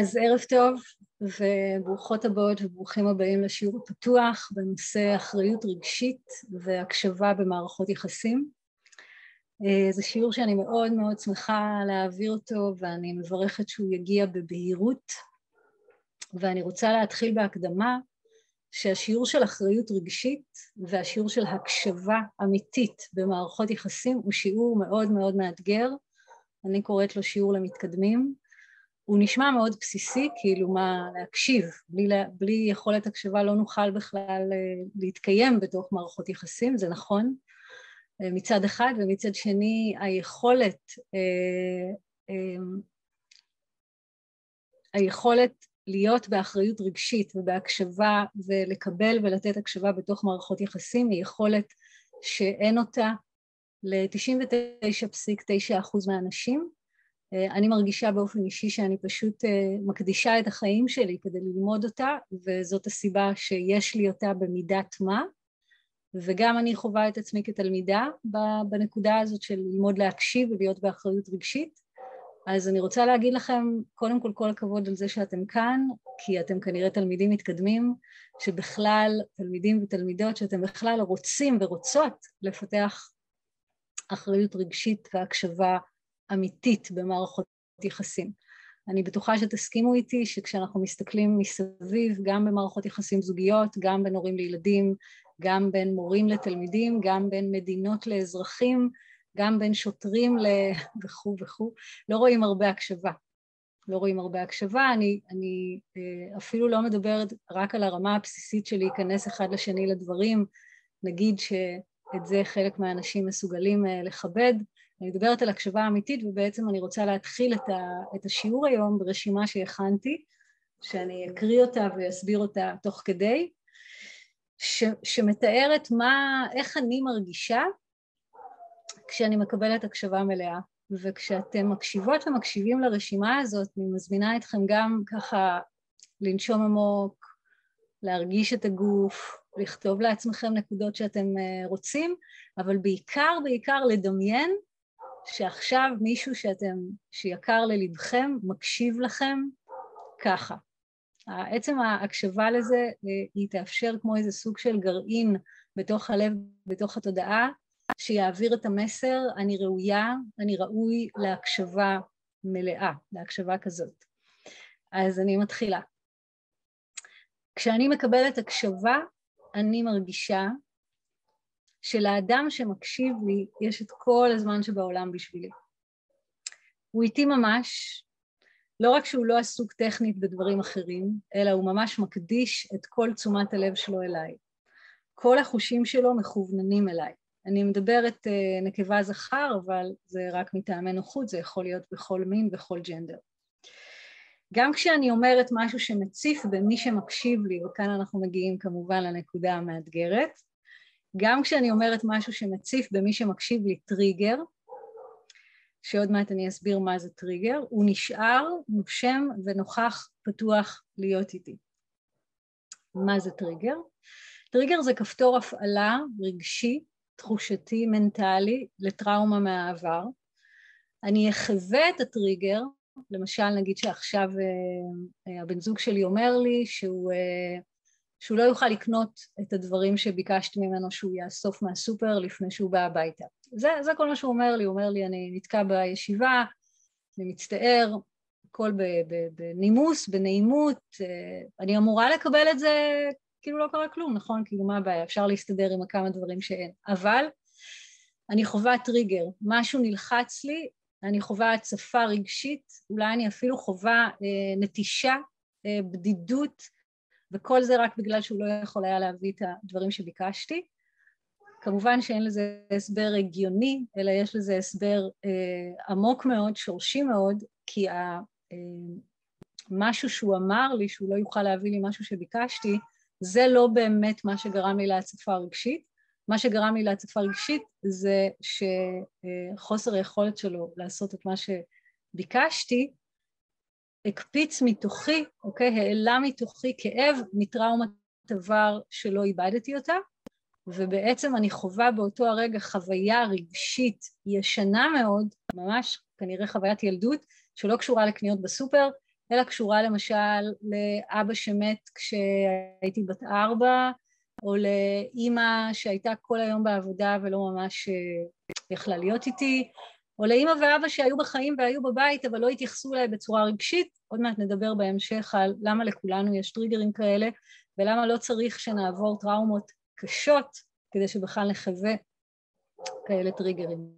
אז ערב טוב וברוכות הבאות וברוכים הבאים לשיעור הפתוח בנושא אחריות רגשית והקשבה במערכות יחסים. אה, זה שיעור שאני מאוד מאוד שמחה להעביר אותו ואני מברכת שהוא יגיע בבהירות. ואני רוצה להתחיל בהקדמה שהשיעור של אחריות רגשית והשיעור של הקשבה אמיתית במערכות יחסים הוא שיעור מאוד מאוד מאתגר, אני קוראת לו שיעור למתקדמים הוא נשמע מאוד בסיסי, כאילו מה להקשיב, בלי, בלי יכולת הקשבה לא נוכל בכלל אה, להתקיים בתוך מערכות יחסים, זה נכון. אה, מצד אחד, ומצד שני היכולת, אה, היכולת להיות באחריות רגשית ובהקשבה ולקבל ולתת הקשבה בתוך מערכות יחסים היא יכולת שאין אותה ל-99.9% מהאנשים. אה, אני מרגישה באופן אישי שאני פשוט אה, מקדישה את החיים שלי כדי ללמוד אותה וזאת הסיבה שיש לי אותה במידת מה. וגם אני חווה את עצמי כתלמידה בנקודה הזאת של ללמוד להקשיב ולהיות באחריות רגשית. אז אני רוצה להגיד לכם קודם כל כל הכבוד על זה שאתם כאן כי אתם כנראה תלמידים מתקדמים שבכלל תלמידים ותלמידות שאתם בכלל רוצים ורוצות לפתח אחריות רגשית והקשבה אמיתית במערכות יחסים. אני בטוחה שתסכימו איתי שכשאנחנו מסתכלים מסביב, גם במערכות יחסים זוגיות, גם בין הורים לילדים, גם בין מורים לתלמידים, גם בין מדינות לאזרחים, גם בין שוטרים ל... וכו' וכו', לא רואים הרבה הקשבה. לא רואים הרבה הקשבה, אני, אני אה, אפילו לא מדברת רק על הרמה הבסיסית של להיכנס אחד לשני לדברים, נגיד שאת זה חלק מהאנשים מסוגלים אה, לכבד, אני מדברת על הקשבה אמיתית ובעצם אני רוצה להתחיל את, ה, את השיעור היום ברשימה שהכנתי, שאני אקריא אותה ואסביר אותה תוך כדי, ש, שמתארת מה, איך אני מרגישה כשאני מקבלת הקשבה מלאה. וכשאתם מקשיבות ומקשיבים לרשימה הזאת, אני מזמינה אתכם גם ככה לנשום עמוק, להרגיש את הגוף, לכתוב לעצמכם נקודות שאתם אה, רוצים, אבל בעיקר בעיקר לדמיין שעכשיו מישהו שאתם, שיקר ללבכם, מקשיב לכם ככה. עצם ההקשבה לזה אה, היא תאפשר כמו איזה סוג של גרעין בתוך הלב, בתוך התודעה, שיעביר את המסר, אני ראויה, אני ראוי להקשבה מלאה, להקשבה כזאת. אז אני מתחילה. כשאני מקבלת הקשבה, אני מרגישה שלאדם שמקשיב לי יש את כל הזמן שבעולם בשבילי. הוא איתי ממש, לא רק שהוא לא עסוק טכנית בדברים אחרים, אלא הוא ממש מקדיש את כל תשומת הלב שלו אליי. כל החושים שלו מכווננים אליי. אני מדברת uh, נקבה זכר, אבל זה רק מטעמי נוחות, זה יכול להיות בכל מין, בכל ג'נדר. גם כשאני אומרת משהו שמציף במי שמקשיב לי, וכאן אנחנו מגיעים כמובן לנקודה המאתגרת, גם כשאני אומרת משהו שמציף במי שמקשיב לי טריגר, שעוד מעט אני אסביר מה זה טריגר, הוא נשאר נושם ונוכח פתוח להיות איתי. מה זה טריגר? טריגר זה כפתור הפעלה רגשי, תחושתי, מנטלי, לטראומה מהעבר. אני אחווה את הטריגר, למשל נגיד שעכשיו אה, אה, הבן זוג שלי אומר לי שהוא אה, שהוא לא יוכל לקנות את הדברים שביקשתי ממנו שהוא יאסוף מהסופר לפני שהוא בא הביתה. זה, זה כל מה שהוא אומר לי, הוא אומר לי אני נתקע בישיבה, אני מצטער, הכל בנימוס, בנעימות, אה, אני אמורה לקבל את זה כאילו לא קרה כלום, נכון? כאילו מה הבעיה? אפשר להסתדר עם הכמה דברים שאין. אבל אני חווה טריגר, משהו נלחץ לי, אני חווה הצפה רגשית, אולי אני אפילו חווה אה, נטישה, אה, בדידות, וכל זה רק בגלל שהוא לא יכול היה להביא את הדברים שביקשתי. כמובן שאין לזה הסבר הגיוני, אלא יש לזה הסבר אה, עמוק מאוד, שורשי מאוד, כי ה, אה, משהו שהוא אמר לי שהוא לא יוכל להביא לי משהו שביקשתי, זה לא באמת מה שגרם לי להצפה רגשית. מה שגרם לי להצפה רגשית זה שחוסר היכולת שלו לעשות את מה שביקשתי הקפיץ מתוכי, אוקיי, העלה מתוכי כאב מטראומת עבר שלא איבדתי אותה, ובעצם אני חווה באותו הרגע חוויה רגשית ישנה מאוד, ממש כנראה חוויית ילדות, שלא קשורה לקניות בסופר, אלא קשורה למשל לאבא שמת כשהייתי בת ארבע, או לאימא שהייתה כל היום בעבודה ולא ממש אה, יכלה להיות איתי, או לאימא ואבא שהיו בחיים והיו בבית אבל לא התייחסו אליי בצורה רגשית, עוד מעט נדבר בהמשך על למה לכולנו יש טריגרים כאלה ולמה לא צריך שנעבור טראומות קשות כדי שבכלל נחווה כאלה טריגרים.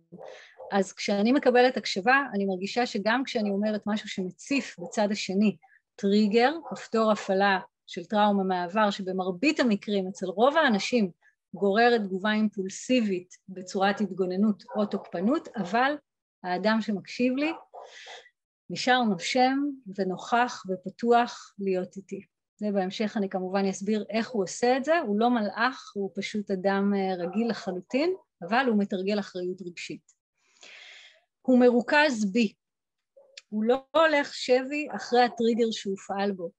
אז כשאני מקבלת הקשבה, אני מרגישה שגם כשאני אומרת משהו שמציף בצד השני טריגר, כפתור הפעלה של טראומה מהעבר, שבמרבית המקרים אצל רוב האנשים גוררת תגובה אימפולסיבית בצורת התגוננות או תוקפנות, אבל האדם שמקשיב לי נשאר נושם ונוכח ופתוח להיות איתי. ובהמשך אני כמובן אסביר איך הוא עושה את זה, הוא לא מלאך, הוא פשוט אדם אה, רגיל לחלוטין, אבל הוא מתרגל אחריות רגשית. הוא מרוכז בי, הוא לא הולך שבי אחרי הטריגר שהופעל בו,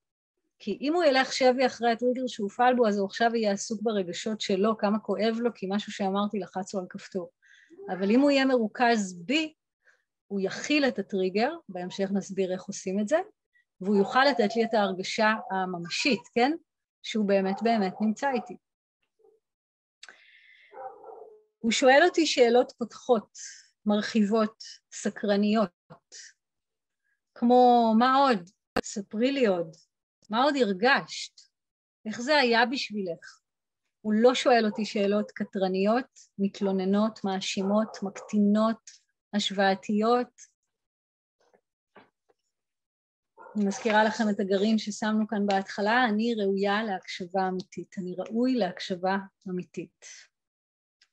כי אם הוא ילך שבי אחרי הטריגר שהופעל בו אז הוא עכשיו יהיה עסוק ברגשות שלו, כמה כואב לו, כי משהו שאמרתי לחצו על כפתור. אבל אם הוא יהיה מרוכז בי, הוא יכיל את הטריגר, בהמשך נסביר איך עושים את זה, והוא יוכל לתת לי את ההרגשה הממשית, כן? שהוא באמת באמת נמצא איתי. הוא שואל אותי שאלות פותחות, מרחיבות, סקרניות, כמו מה עוד? ספרי לי עוד. מה עוד הרגשת? איך זה היה בשבילך? הוא לא שואל אותי שאלות קטרניות, מתלוננות, מאשימות, מקטינות, השוואתיות. אני מזכירה לכם את הגרעין ששמנו כאן בהתחלה, אני ראויה להקשבה אמיתית, אני ראוי להקשבה אמיתית.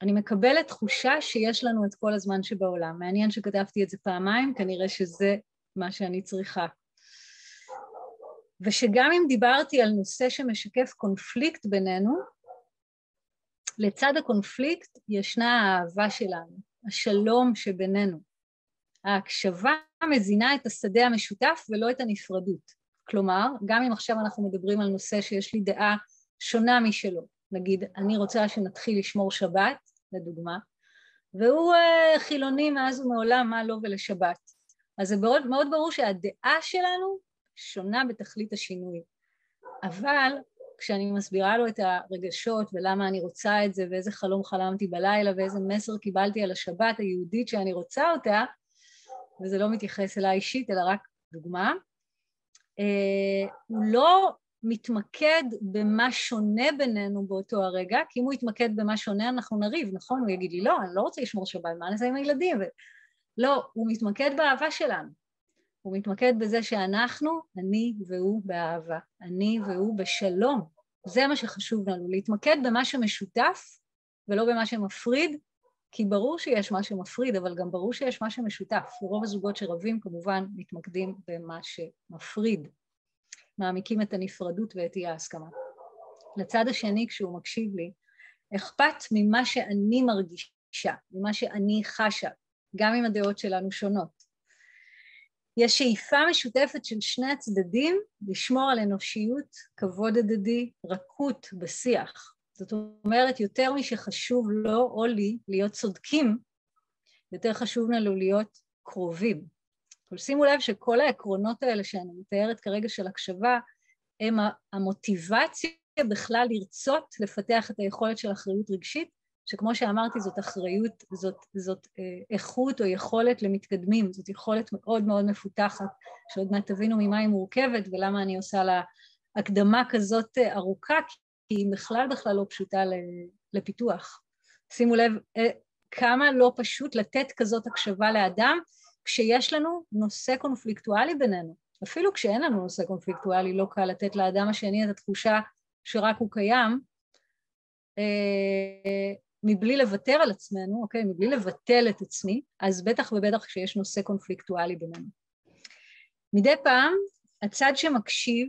אני מקבלת תחושה שיש לנו את כל הזמן שבעולם. מעניין שכתבתי את זה פעמיים, כנראה שזה מה שאני צריכה. ושגם אם דיברתי על נושא שמשקף קונפליקט בינינו, לצד הקונפליקט ישנה האהבה שלנו, השלום שבינינו. ההקשבה מזינה את השדה המשותף ולא את הנפרדות. כלומר, גם אם עכשיו אנחנו מדברים על נושא שיש לי דעה שונה משלו, נגיד, אני רוצה שנתחיל לשמור שבת, לדוגמה, והוא uh, חילוני מאז ומעולם, מה לא ולשבת. אז זה מאוד ברור שהדעה שלנו שונה בתכלית השינוי. אבל כשאני מסבירה לו את הרגשות ולמה אני רוצה את זה ואיזה חלום חלמתי בלילה ואיזה מסר קיבלתי על השבת היהודית שאני רוצה אותה, וזה לא מתייחס אליי אישית אלא רק דוגמה, אה, הוא לא מתמקד במה שונה בינינו באותו הרגע, כי אם הוא יתמקד במה שונה אנחנו נריב, נכון? הוא יגיד לי, לא, אני לא רוצה לשמור שבת, מה נעשה עם הילדים? ו... לא, הוא מתמקד באהבה שלנו. הוא מתמקד בזה שאנחנו, אני והוא באהבה, אני והוא בשלום. זה מה שחשוב לנו, להתמקד במה שמשותף ולא במה שמפריד, כי ברור שיש מה שמפריד, אבל גם ברור שיש מה שמשותף. ורוב הזוגות שרבים כמובן מתמקדים במה שמפריד. מעמיקים את הנפרדות ואת אי ההסכמה. לצד השני, כשהוא מקשיב לי, אכפת ממה שאני מרגישה, ממה שאני חשה, גם אם הדעות שלנו שונות. יש שאיפה משותפת של שני הצדדים לשמור על אנושיות, כבוד הדדי, רכות בשיח. זאת אומרת, יותר משחשוב לו או לי להיות צודקים, יותר חשוב לנו להיות קרובים. אבל שימו לב שכל העקרונות האלה שאני מתארת כרגע של הקשבה, הם המוטיבציה בכלל לרצות לפתח את היכולת של אחריות רגשית, שכמו שאמרתי זאת אחריות, זאת, זאת אה, איכות או יכולת למתקדמים, זאת יכולת מאוד מאוד מפותחת, שעוד מעט תבינו ממה היא מורכבת ולמה אני עושה לה הקדמה כזאת אה, ארוכה, כי היא בכלל בכלל לא פשוטה לפיתוח. שימו לב אה, כמה לא פשוט לתת כזאת הקשבה לאדם כשיש לנו נושא קונפליקטואלי בינינו. אפילו כשאין לנו נושא קונפליקטואלי לא קל לתת לאדם השני את התחושה שרק הוא קיים, מבלי לוותר על עצמנו, אוקיי? מבלי לבטל את עצמי, אז בטח ובטח כשיש נושא קונפליקטואלי בינינו. מדי פעם הצד שמקשיב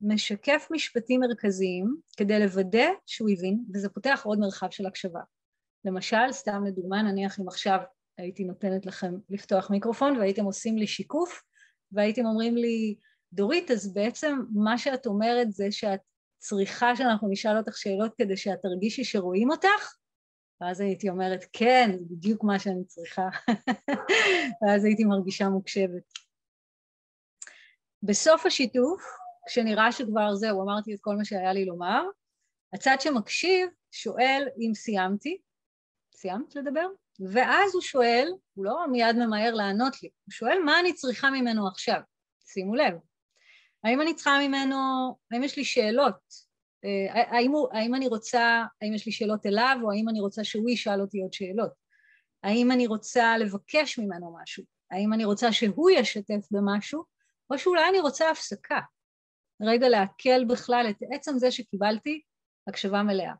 משקף משפטים מרכזיים כדי לוודא שהוא הבין, וזה פותח עוד מרחב של הקשבה. למשל, סתם לדוגמה, נניח אם עכשיו הייתי נותנת לכם לפתוח מיקרופון והייתם עושים לי שיקוף והייתם אומרים לי, דורית, אז בעצם מה שאת אומרת זה שאת צריכה שאנחנו נשאל אותך שאלות כדי שאת תרגישי שרואים אותך? ואז הייתי אומרת, כן, זה בדיוק מה שאני צריכה. ואז הייתי מרגישה מוקשבת. בסוף השיתוף, כשנראה שכבר זהו, אמרתי את כל מה שהיה לי לומר, הצד שמקשיב שואל אם סיימתי, סיימת לדבר? ואז הוא שואל, הוא לא מיד ממהר לענות לי, הוא שואל מה אני צריכה ממנו עכשיו, שימו לב, האם אני צריכה ממנו, האם יש לי שאלות, האם, הוא, האם אני רוצה, האם יש לי שאלות אליו או האם אני רוצה שהוא ישאל אותי עוד שאלות, האם אני רוצה לבקש ממנו משהו, האם אני רוצה שהוא ישתף במשהו או שאולי אני רוצה הפסקה, רגע לעכל בכלל את עצם זה שקיבלתי הקשבה מלאה.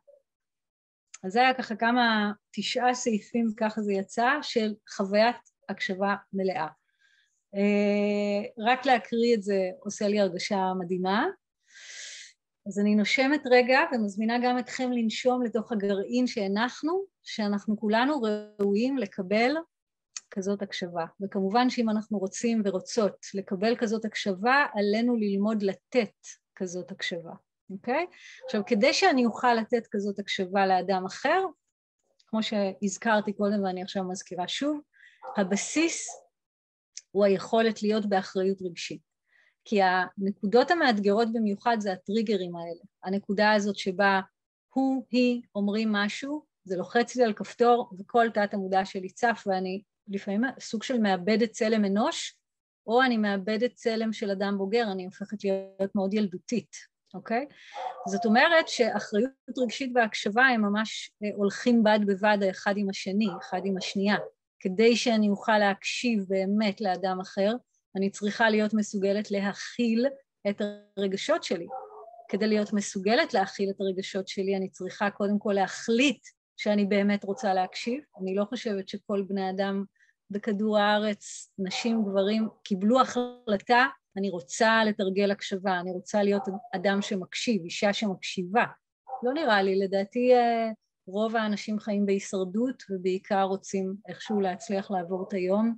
אז זה היה ככה כמה, תשעה סעיפים, ככה זה יצא, של חוויית הקשבה מלאה. אה, רק להקריא את זה עושה לי הרגשה מדהימה. אז אני נושמת רגע ומזמינה גם אתכם לנשום לתוך הגרעין שהנחנו, שאנחנו כולנו ראויים לקבל כזאת הקשבה. וכמובן שאם אנחנו רוצים ורוצות לקבל כזאת הקשבה, עלינו ללמוד לתת כזאת הקשבה. אוקיי? עכשיו, כדי שאני אוכל לתת כזאת הקשבה לאדם אחר, כמו שהזכרתי קודם ואני עכשיו מזכירה שוב, הבסיס הוא היכולת להיות באחריות רגשית. כי הנקודות המאתגרות במיוחד זה הטריגרים האלה. הנקודה הזאת שבה הוא, היא אומרים משהו, זה לוחץ לי על כפתור וכל תת המודע שלי צף ואני לפעמים סוג של מאבדת צלם אנוש, או אני מאבדת צלם של אדם בוגר, אני הופכת להיות מאוד ילדותית, אוקיי? זאת אומרת שאחריות רגשית והקשבה הם ממש אה, הולכים בד בבד האחד עם השני, אחד עם השנייה. כדי שאני אוכל להקשיב באמת לאדם אחר, אני צריכה להיות מסוגלת להכיל את הרגשות שלי. כדי להיות מסוגלת להכיל את הרגשות שלי, אני צריכה קודם כל להחליט שאני באמת רוצה להקשיב. אני לא חושבת שכל בני אדם בכדור הארץ, נשים, גברים, קיבלו החלטה אני רוצה לתרגל הקשבה, אני רוצה להיות אדם שמקשיב, אישה שמקשיבה. לא נראה לי, לדעתי אה, רוב האנשים חיים בהישרדות ובעיקר רוצים איכשהו להצליח לעבור את היום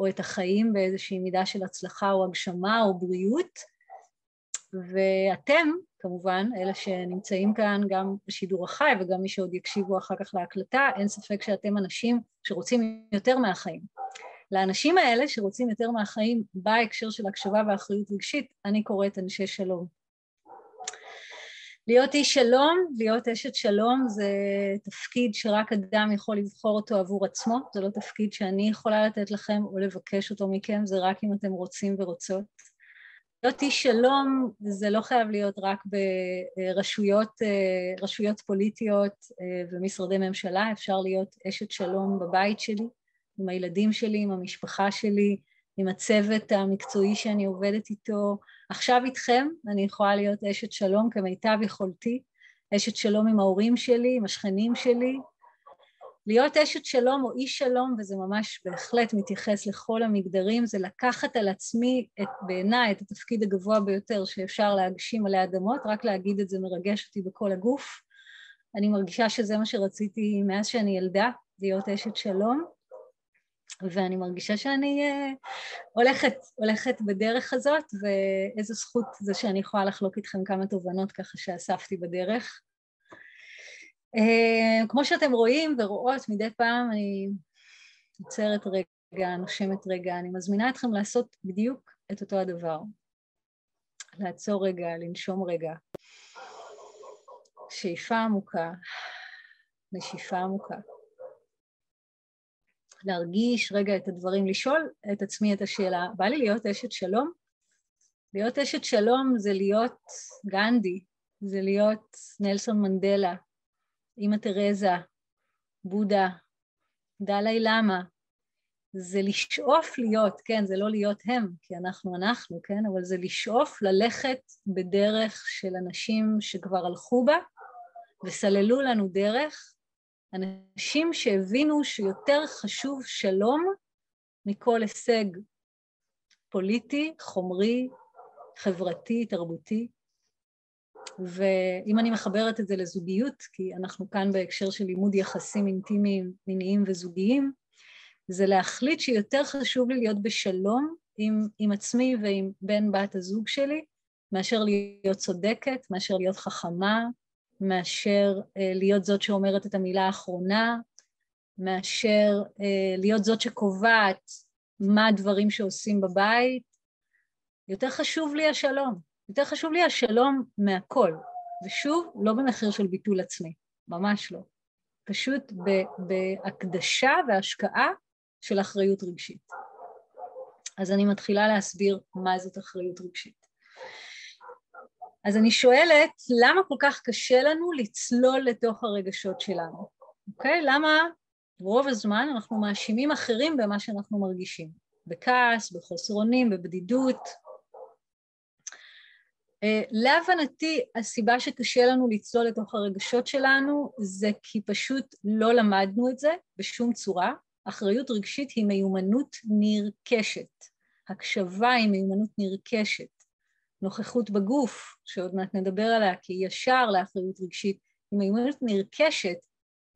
או את החיים באיזושהי מידה של הצלחה או הגשמה או בריאות. ואתם, כמובן, אלה שנמצאים כאן גם בשידור החי וגם מי שעוד יקשיבו אחר כך להקלטה, אין ספק שאתם אנשים שרוצים יותר מהחיים. לאנשים האלה שרוצים יותר מהחיים בהקשר של הקשבה ואחריות רגשית, אני קוראת אנשי שלום. להיות איש שלום, להיות אשת שלום זה תפקיד שרק אדם יכול לבחור אותו עבור עצמו, זה לא תפקיד שאני יכולה לתת לכם או לבקש אותו מכם, זה רק אם אתם רוצים ורוצות. להיות איש שלום זה לא חייב להיות רק ברשויות רשויות פוליטיות ומשרדי ממשלה, אפשר להיות אשת שלום בבית שלי, עם הילדים שלי, עם המשפחה שלי, עם הצוות המקצועי שאני עובדת איתו. עכשיו איתכם אני יכולה להיות אשת שלום כמיטב יכולתי, אשת שלום עם ההורים שלי, עם השכנים שלי. להיות אשת שלום או איש שלום, וזה ממש בהחלט מתייחס לכל המגדרים, זה לקחת על עצמי את, בעיניי את התפקיד הגבוה ביותר שאפשר להגשים עלי אדמות, רק להגיד את זה מרגש אותי בכל הגוף. אני מרגישה שזה מה שרציתי מאז שאני ילדה, להיות אשת שלום. ואני מרגישה שאני uh, הולכת, הולכת בדרך הזאת, ואיזו זכות זה שאני יכולה לחלוק איתכם כמה תובנות ככה שאספתי בדרך. Uh, כמו שאתם רואים ורואות, מדי פעם אני עוצרת רגע, נושמת רגע, אני מזמינה אתכם לעשות בדיוק את אותו הדבר. לעצור רגע, לנשום רגע. שאיפה עמוקה, נשיפה עמוקה. להרגיש רגע את הדברים, לשאול את עצמי את השאלה, בא לי להיות אשת שלום? להיות אשת שלום זה להיות גנדי, זה להיות נלסון מנדלה, אימא תרזה, בודה, דלי למה, זה לשאוף להיות, כן, זה לא להיות הם, כי אנחנו אנחנו, כן, אבל זה לשאוף ללכת בדרך של אנשים שכבר הלכו בה וסללו לנו דרך, אנשים שהבינו שיותר חשוב שלום מכל הישג פוליטי, חומרי, חברתי, תרבותי. ואם אני מחברת את זה לזוגיות, כי אנחנו כאן בהקשר של לימוד יחסים אינטימיים, מיניים וזוגיים, זה להחליט שיותר חשוב לי להיות בשלום עם, עם עצמי ועם בן בת הזוג שלי, מאשר להיות צודקת, מאשר להיות חכמה, מאשר אה, להיות זאת שאומרת את המילה האחרונה, מאשר אה, להיות זאת שקובעת מה הדברים שעושים בבית, יותר חשוב לי השלום. יותר חשוב לי השלום מהכל. ושוב, לא במחיר של ביטול עצמי, ממש לא. פשוט בהקדשה והשקעה של אחריות רגשית. אז אני מתחילה להסביר מה זאת אחריות רגשית. אז אני שואלת, למה כל כך קשה לנו לצלול לתוך הרגשות שלנו? אוקיי? למה רוב הזמן אנחנו מאשימים אחרים במה שאנחנו מרגישים? בכעס, בחוסר אונים, בבדידות. Uh, להבנתי, הסיבה שקשה לנו לצלול לתוך הרגשות שלנו זה כי פשוט לא למדנו את זה בשום צורה. אחריות רגשית היא מיומנות נרכשת. הקשבה היא מיומנות נרכשת. נוכחות בגוף, שעוד מעט נדבר עליה, כי ישר לאחריות רגשית, היא מיומנות נרכשת,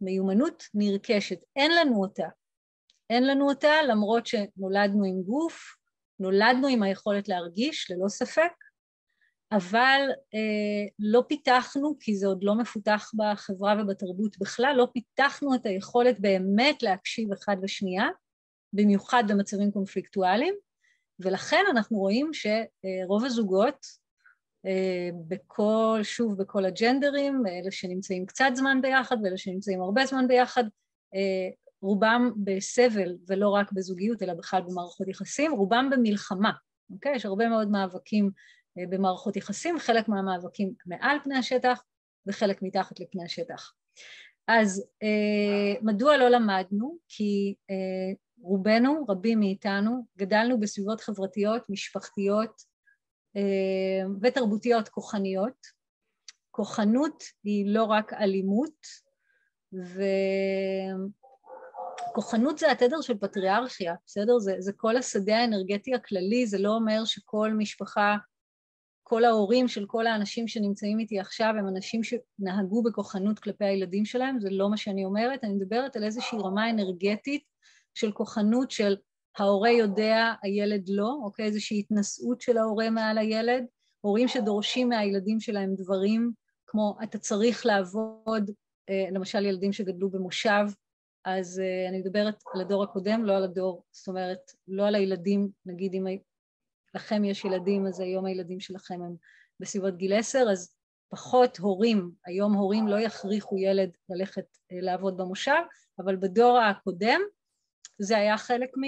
מיומנות נרכשת, אין לנו אותה. אין לנו אותה למרות שנולדנו עם גוף, נולדנו עם היכולת להרגיש, ללא ספק, אבל אה, לא פיתחנו, כי זה עוד לא מפותח בחברה ובתרבות בכלל, לא פיתחנו את היכולת באמת להקשיב אחד לשנייה, במיוחד במצבים קונפליקטואליים, ולכן אנחנו רואים שרוב הזוגות, אה, בכל, שוב, בכל הג'נדרים, אלה שנמצאים קצת זמן ביחד ואלה שנמצאים הרבה זמן ביחד, אה, רובם בסבל ולא רק בזוגיות אלא בכלל במערכות יחסים, רובם במלחמה, אוקיי? יש הרבה מאוד מאבקים אה, במערכות יחסים, חלק מהמאבקים מעל פני השטח וחלק מתחת לפני השטח. אז מדוע לא למדנו? כי רובנו, רבים מאיתנו, גדלנו בסביבות חברתיות, משפחתיות אה, ותרבותיות כוחניות. כוחנות היא לא רק אלימות, וכוחנות זה התדר של פטריארכיה, בסדר? זה, זה כל השדה האנרגטי הכללי, זה לא אומר שכל משפחה, כל ההורים של כל האנשים שנמצאים איתי עכשיו הם אנשים שנהגו בכוחנות כלפי הילדים שלהם, זה לא מה שאני אומרת, אני מדברת על איזושהי רמה אנרגטית של כוחנות של ההורה יודע, הילד לא, אוקיי? איזושהי התנשאות של ההורה מעל הילד, הורים שדורשים מהילדים שלהם דברים כמו אתה צריך לעבוד, אה, למשל ילדים שגדלו במושב, אז אה, אני מדברת על הדור הקודם, לא על הדור, זאת אומרת, לא על הילדים, נגיד אם לכם יש ילדים, אז היום הילדים שלכם הם בסביבות גיל עשר, אז פחות הורים, היום הורים לא יכריחו ילד ללכת אה, לעבוד במושב, אבל בדור הקודם זה היה חלק מ...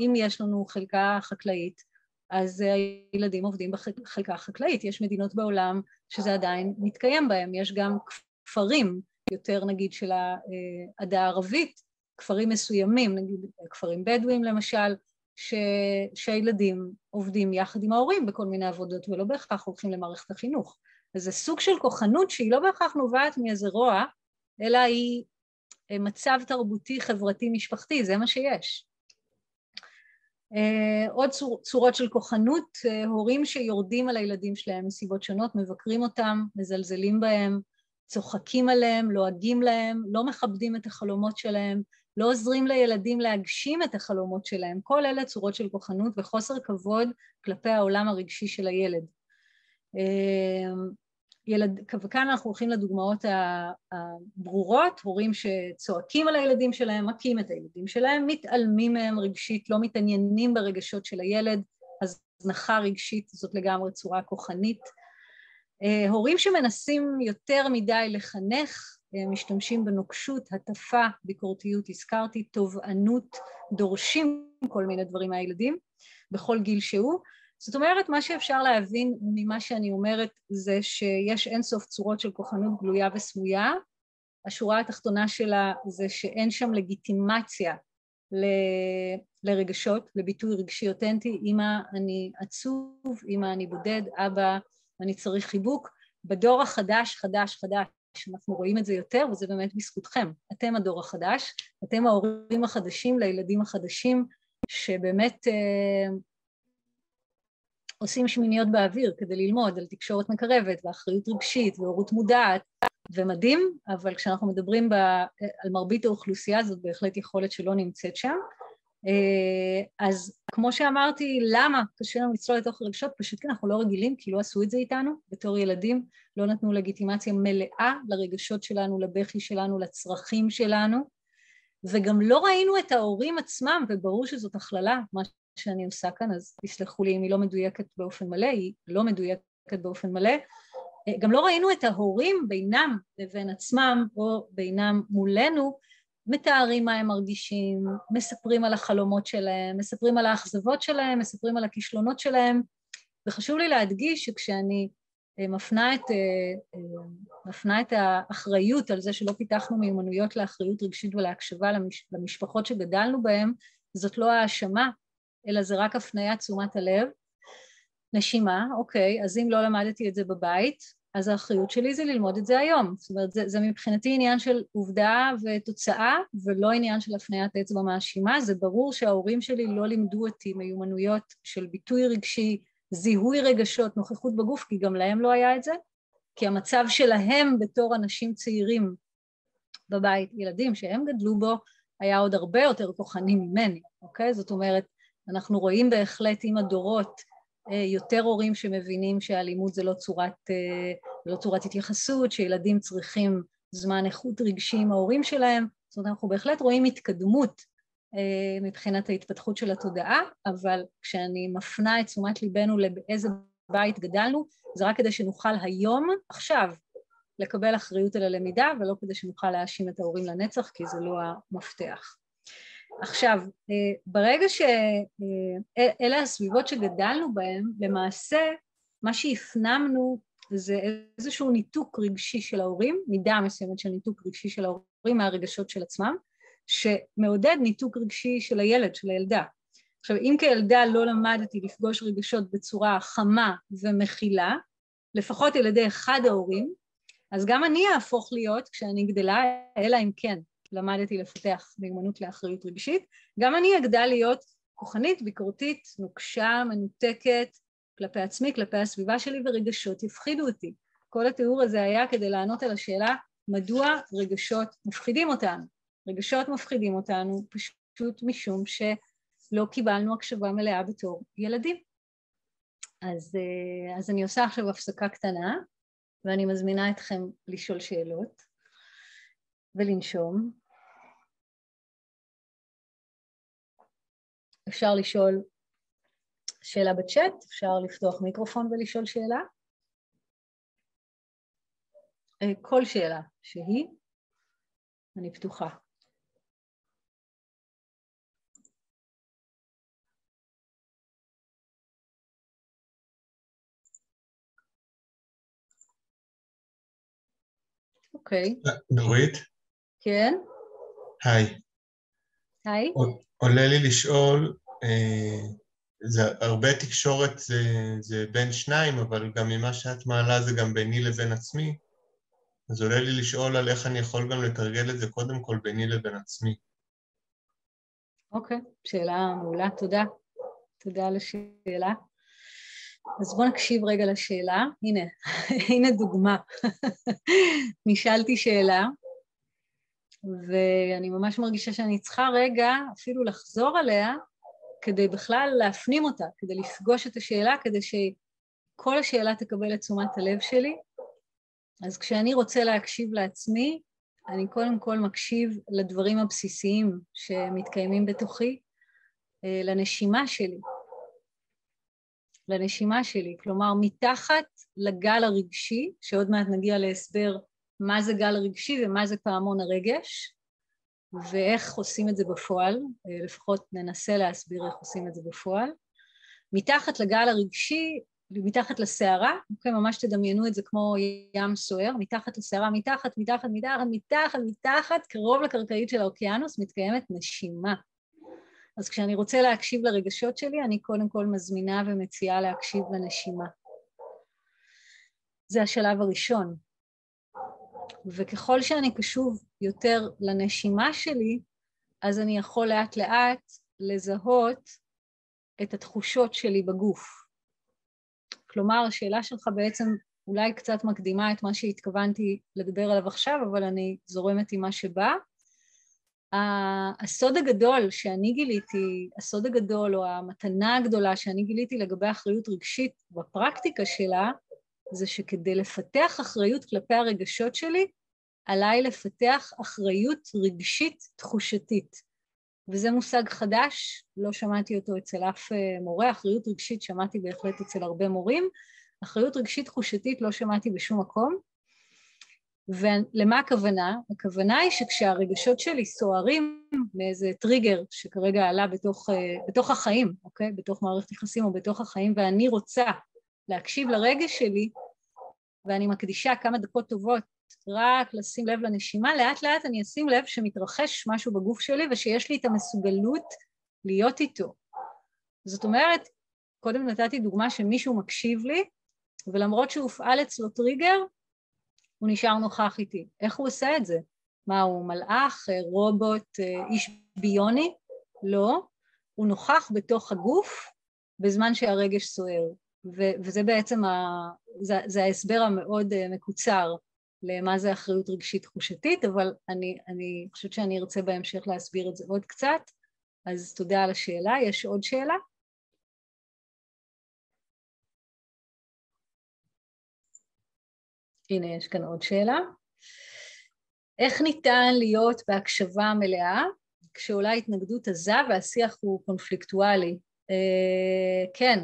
אם יש לנו חלקה חקלאית, אז הילדים עובדים בחלקה חקלאית. יש מדינות בעולם שזה עדיין מתקיים בהם, יש גם כפרים, יותר נגיד של העדה הערבית, כפרים מסוימים, נגיד כפרים בדואים למשל, ש... שהילדים עובדים יחד עם ההורים בכל מיני עבודות ולא בהכרח הולכים למערכת החינוך. אז זה סוג של כוחנות שהיא לא בהכרח נובעת מאיזה רוע, אלא היא אה, מצב תרבותי, חברתי, משפחתי, זה מה שיש. אה, עוד צור, צורות של כוחנות, אה, הורים שיורדים על הילדים שלהם מסיבות שונות, מבקרים אותם, מזלזלים בהם, צוחקים עליהם, לועגים להם, לא מכבדים את החלומות שלהם, לא עוזרים לילדים להגשים את החלומות שלהם. כל אלה צורות של כוחנות וחוסר כבוד כלפי העולם הרגשי של הילד. ילד, וכאן אנחנו הולכים לדוגמאות הברורות, הורים שצועקים על הילדים שלהם, מכים את הילדים שלהם, מתעלמים מהם רגשית, לא מתעניינים ברגשות של הילד, הזנחה רגשית זאת לגמרי צורה כוחנית. אה, הורים שמנסים יותר מדי לחנך, אה, משתמשים בנוקשות, הטפה, ביקורתיות, הזכרתי, תובענות, דורשים כל מיני דברים מהילדים בכל גיל שהוא, זאת אומרת, מה שאפשר להבין ממה שאני אומרת זה שיש אינסוף צורות של כוחנות גלויה וסמויה. השורה התחתונה שלה זה שאין שם לגיטימציה ל... לרגשות, לביטוי רגשי אותנטי. אמא, אני עצוב, אמא, אני בודד, אבא, אני צריך חיבוק. בדור החדש, חדש, חדש, אנחנו רואים את זה יותר, וזה באמת בזכותכם. אתם הדור החדש, אתם ההורים החדשים לילדים החדשים, שבאמת אה, עושים שמיניות באוויר כדי ללמוד על תקשורת מקרבת ואחריות רגשית והורות מודעת ומדהים, אבל כשאנחנו מדברים ב, על מרבית האוכלוסייה זאת בהחלט יכולת שלא נמצאת שם. אה, אז כמו שאמרתי, למה קשה לנו לצלול לתוך הרגשות? פשוט כי אנחנו לא רגילים, כי לא עשו את זה איתנו בתור ילדים, לא נתנו לגיטימציה מלאה לרגשות שלנו, לבכי שלנו, לצרכים שלנו, וגם לא ראינו את ההורים עצמם, וברור שזאת הכללה, מה שאני עושה כאן, אז תסלחו לי אם היא לא מדויקת באופן מלא, היא לא מדויקת באופן מלא. גם לא ראינו את ההורים בינם לבין עצמם או בינם מולנו, מתארים מה הם מרגישים, מספרים על החלומות שלהם, מספרים על האכזבות שלהם, מספרים על הכישלונות שלהם, וחשוב לי להדגיש שכשאני אה, מפנה את, אה, אה, מפנה את האחריות על זה שלא פיתחנו מיומנויות לאחריות רגשית ולהקשבה למש, למשפחות שגדלנו בהן, זאת לא האשמה, אלא זה רק הפניית תשומת הלב. נשימה, אוקיי, אז אם לא למדתי את זה בבית, אז האחריות שלי זה ללמוד את זה היום. זאת אומרת, זה, זה מבחינתי עניין של עובדה ותוצאה, ולא עניין של הפניית אצבע מאשימה. זה ברור שההורים שלי לא לימדו אותי מיומנויות של ביטוי רגשי, זיהוי רגשות, נוכחות בגוף, כי גם להם לא היה את זה, כי המצב שלהם בתור אנשים צעירים בבית, ילדים שהם גדלו בו, היה עוד הרבה יותר כוחני ממני, אוקיי? זאת אומרת, אנחנו רואים בהחלט עם הדורות אה, יותר הורים שמבינים שהלימוד זה לא צורת, אה, לא צורת התייחסות, שילדים צריכים זמן איכות רגשי עם ההורים שלהם, זאת אומרת אנחנו בהחלט רואים התקדמות אה, מבחינת ההתפתחות של התודעה, אבל כשאני מפנה את תשומת ליבנו לאיזה בית גדלנו, זה רק כדי שנוכל היום, עכשיו, לקבל אחריות על הלמידה, ולא כדי שנוכל להאשים את ההורים לנצח, כי זה לא המפתח. עכשיו, אה, ברגע שאלה אה, הסביבות שגדלנו בהן, למעשה מה שהפנמנו זה איזשהו ניתוק רגשי של ההורים, מידה מסוימת של ניתוק רגשי של ההורים מהרגשות של עצמם, שמעודד ניתוק רגשי של הילד, של הילדה. עכשיו, אם כילדה לא למדתי לפגוש רגשות בצורה חמה ומכילה, לפחות על ידי אחד ההורים, אז גם אני אהפוך להיות, כשאני גדלה, אלא אם כן למדתי לפתח מיומנות לאחריות רגשית, גם אני אגדל להיות כוחנית, ביקורתית, נוקשה, מנותקת, כלפי עצמי, כלפי הסביבה שלי, ורגשות יפחידו אותי. כל התיאור הזה היה כדי לענות על השאלה מדוע רגשות מפחידים אותנו. רגשות מפחידים אותנו פשוט משום שלא קיבלנו הקשבה מלאה בתור ילדים. אז, אה, אז אני עושה עכשיו הפסקה קטנה, ואני מזמינה אתכם לשאול שאלות ולנשום. אפשר לשאול שאלה בצ'אט, אפשר לפתוח מיקרופון ולשאול שאלה. אה, כל שאלה שהיא, אני פתוחה. אוקיי. נורית? כן? היי. היי. עולה לי לשאול, זה הרבה תקשורת זה, זה בין שניים, אבל גם ממה שאת מעלה זה גם ביני לבין עצמי, אז עולה לי לשאול על איך אני יכול גם לתרגל את זה קודם כל ביני לבין עצמי. אוקיי, שאלה מעולה, תודה. תודה על השאלה. אז בואו נקשיב רגע לשאלה. הנה, הנה דוגמה. נשאלתי שאלה, ואני ממש מרגישה שאני צריכה רגע אפילו לחזור עליה, כדי בכלל להפנים אותה, כדי לפגוש את השאלה, כדי שכל השאלה תקבל את תשומת הלב שלי. אז כשאני רוצה להקשיב לעצמי, אני קודם כל מקשיב לדברים הבסיסיים שמתקיימים בתוכי, אה, לנשימה שלי, לנשימה שלי, כלומר מתחת לגל הרגשי, שעוד מעט נגיע להסבר מה זה גל רגשי ומה זה פעמון הרגש, ואיך עושים את זה בפועל, לפחות ננסה להסביר איך עושים את זה בפועל. מתחת לגל הרגשי, מתחת לסערה, אוקיי, ממש תדמיינו את זה כמו ים סוער, מתחת לסערה, מתחת, מתחת, מתחת, מתחת, מתחת, קרוב לקרקעית של האוקיינוס, מתקיימת נשימה. אז כשאני רוצה להקשיב לרגשות שלי, אני קודם כל מזמינה ומציעה להקשיב לנשימה. זה השלב הראשון. וככל שאני קשוב יותר לנשימה שלי, אז אני יכול לאט לאט לזהות את התחושות שלי בגוף. כלומר, השאלה שלך בעצם אולי קצת מקדימה את מה שהתכוונתי לדבר עליו עכשיו, אבל אני זורמת עם מה שבא. הסוד הגדול שאני גיליתי, הסוד הגדול או המתנה הגדולה שאני גיליתי לגבי אחריות רגשית בפרקטיקה שלה, זה שכדי לפתח אחריות כלפי הרגשות שלי, עליי לפתח אחריות רגשית תחושתית. וזה מושג חדש, לא שמעתי אותו אצל אף אה, מורה, אחריות רגשית שמעתי בהחלט אצל הרבה מורים, אחריות רגשית תחושתית לא שמעתי בשום מקום. ולמה הכוונה? הכוונה היא שכשהרגשות שלי סוערים מאיזה טריגר שכרגע עלה בתוך, אה, בתוך החיים, אוקיי? בתוך מערכת יחסים או בתוך החיים, ואני רוצה להקשיב לרגש שלי, ואני מקדישה כמה דקות טובות רק לשים לב לנשימה, לאט לאט אני אשים לב שמתרחש משהו בגוף שלי ושיש לי את המסוגלות להיות איתו. זאת אומרת, קודם נתתי דוגמה שמישהו מקשיב לי, ולמרות שהופעל אצלו טריגר, הוא נשאר נוכח איתי. איך הוא עושה את זה? מה, הוא מלאך, רובוט, איש ביוני? לא. הוא נוכח בתוך הגוף בזמן שהרגש סוער. ו- וזה בעצם ה- זה, זה ההסבר המאוד אה, מקוצר למה זה אחריות רגשית תחושתית, אבל אני, אני חושבת שאני ארצה בהמשך להסביר את זה עוד קצת, אז תודה על השאלה. יש עוד שאלה? הנה, יש כאן עוד שאלה. איך ניתן להיות בהקשבה מלאה כשעולה התנגדות עזה והשיח הוא קונפליקטואלי? אה, כן,